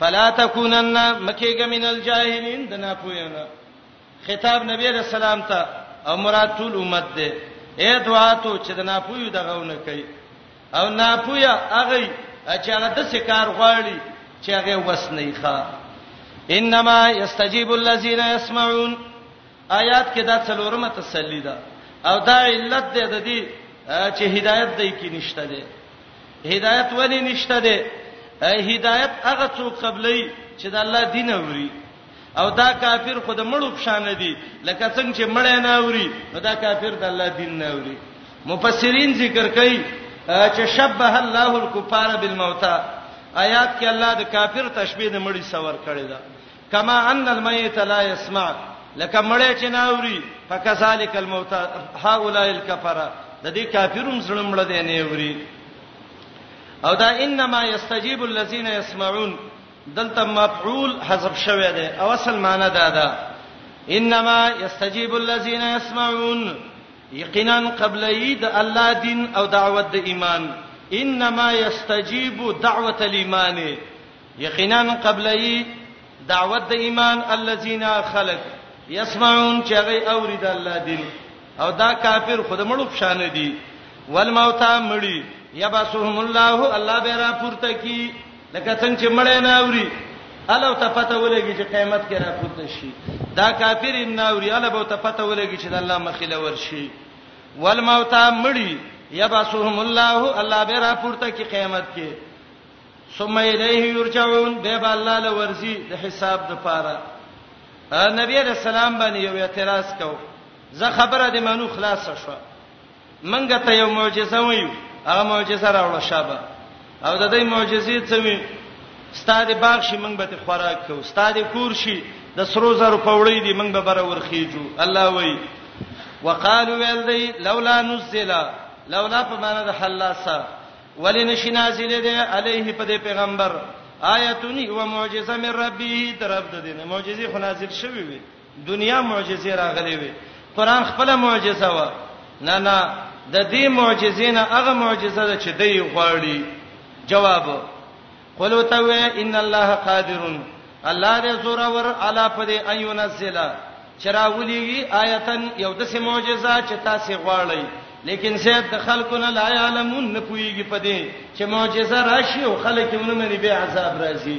فلا تکونن مکیګه من الجاهلین دنا پوینا خطاب نبی رسول الله ته او مراد ټول امت ده اے دعا ته چې دنا پوی دغهونه کوي او ناپویا هغه چې هغه د سکار غواړي چې هغه وسنې ښا انما یستجیب الذین یسمعون آیات کې دا څلورمه تسلی ده او دا علت ده د دې چې هدایت دای کې نشته ده هدایت ولې نشته ده هدایت هغه څوک قبلې چې د الله دین اوري او دا کافر خود مړو پشان دي لکه څنګه چې مړ نه اوري نو دا کافر د الله دین نه اوري مفسرین ذکر کوي چې شبه الله الکفار بالموتى آیات کې الله د کافر تشبیه د مړي سور کړی دا کما ان المیت لا یسمع لکه مړی چې نه اوري فکذالک الموت هؤلاء الکفره د دې کافرون زړه مړ دی نه اوري او دا انما یستجیب الذین یسمعون دلته مفعول حذف شوی دی او اصل معنی دا ده انما یستجیب الذین یسمعون یقینا قبل اید الله دین او دعوت د ایمان انما یستجیب دعوت الايمان یقینا قبلای دعوت د ایمان الذين خلق يسمعون چې هغه اورید الله دین او دا کافر خود مړو پشان دي والموتى مړی یبسهم الله الله به را پورته کی لکه څنګه چې مړی نه اوري الو ته پته ولګي چې قیامت کې را پورته شي دا کافر ان نه اوري الو ته پته ولګي چې د الله مخله ورشي والموتى مړی یبسهم الله الله به را پورته کی قیامت کې ثم الیه یرجعون به به الله لورزی د حساب د پاره نبی علیہ السلام باندې یو اعتراض کو زه خبره د منو خلاص شو منګه ته یو معجزه وایو هغه معجزه راوړه شابه او د دې معجزې څه وی ستاده باغ شي منګ به ته خوراک کو ستاده کور شي د سرو زرو پوړې دي منګ به بره ورخیجو الله وای وقالو ولدی لولا نزل لولا په معنا د حلاسه ولی نشی نازل دی علیه په دې پیغمبر آیتون و معجزه من ربه درب د دینه معجزه خو نازل شوی وي دنیا معجزه راغلی وي قران خپل معجزه و نه نه د دې معجزې نه هغه معجزه ده چې دی غواړي جواب قل وتو ان الله قادر الله دې زور ور علا پدې ايو نزله چرا وليږي آیتن یو د سه معجزه چې تاسو غواړئ لیکن زید د خلقنا لا يعلمون نه پويږي پدې چې معجزه راشي او خلک یې ونه مني به عذاب راځي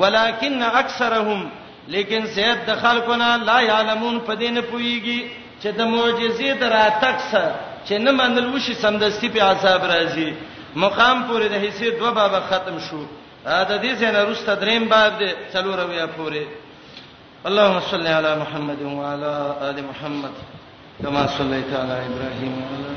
ولکن اکثرهم لیکن زید د خلکو نه لا یعلمون په دې نه پويږي چې د معجزې دراتک سره چې نه منل وشي سمدستي په عذاب راځي مقام پورې د حصے دوه باب ختم شو د دې څنګه روسته دریم باب دی څلور ویا پورې اللهم صل علی محمد و علی آل محمد کما صلیت علی ابراهیم و علی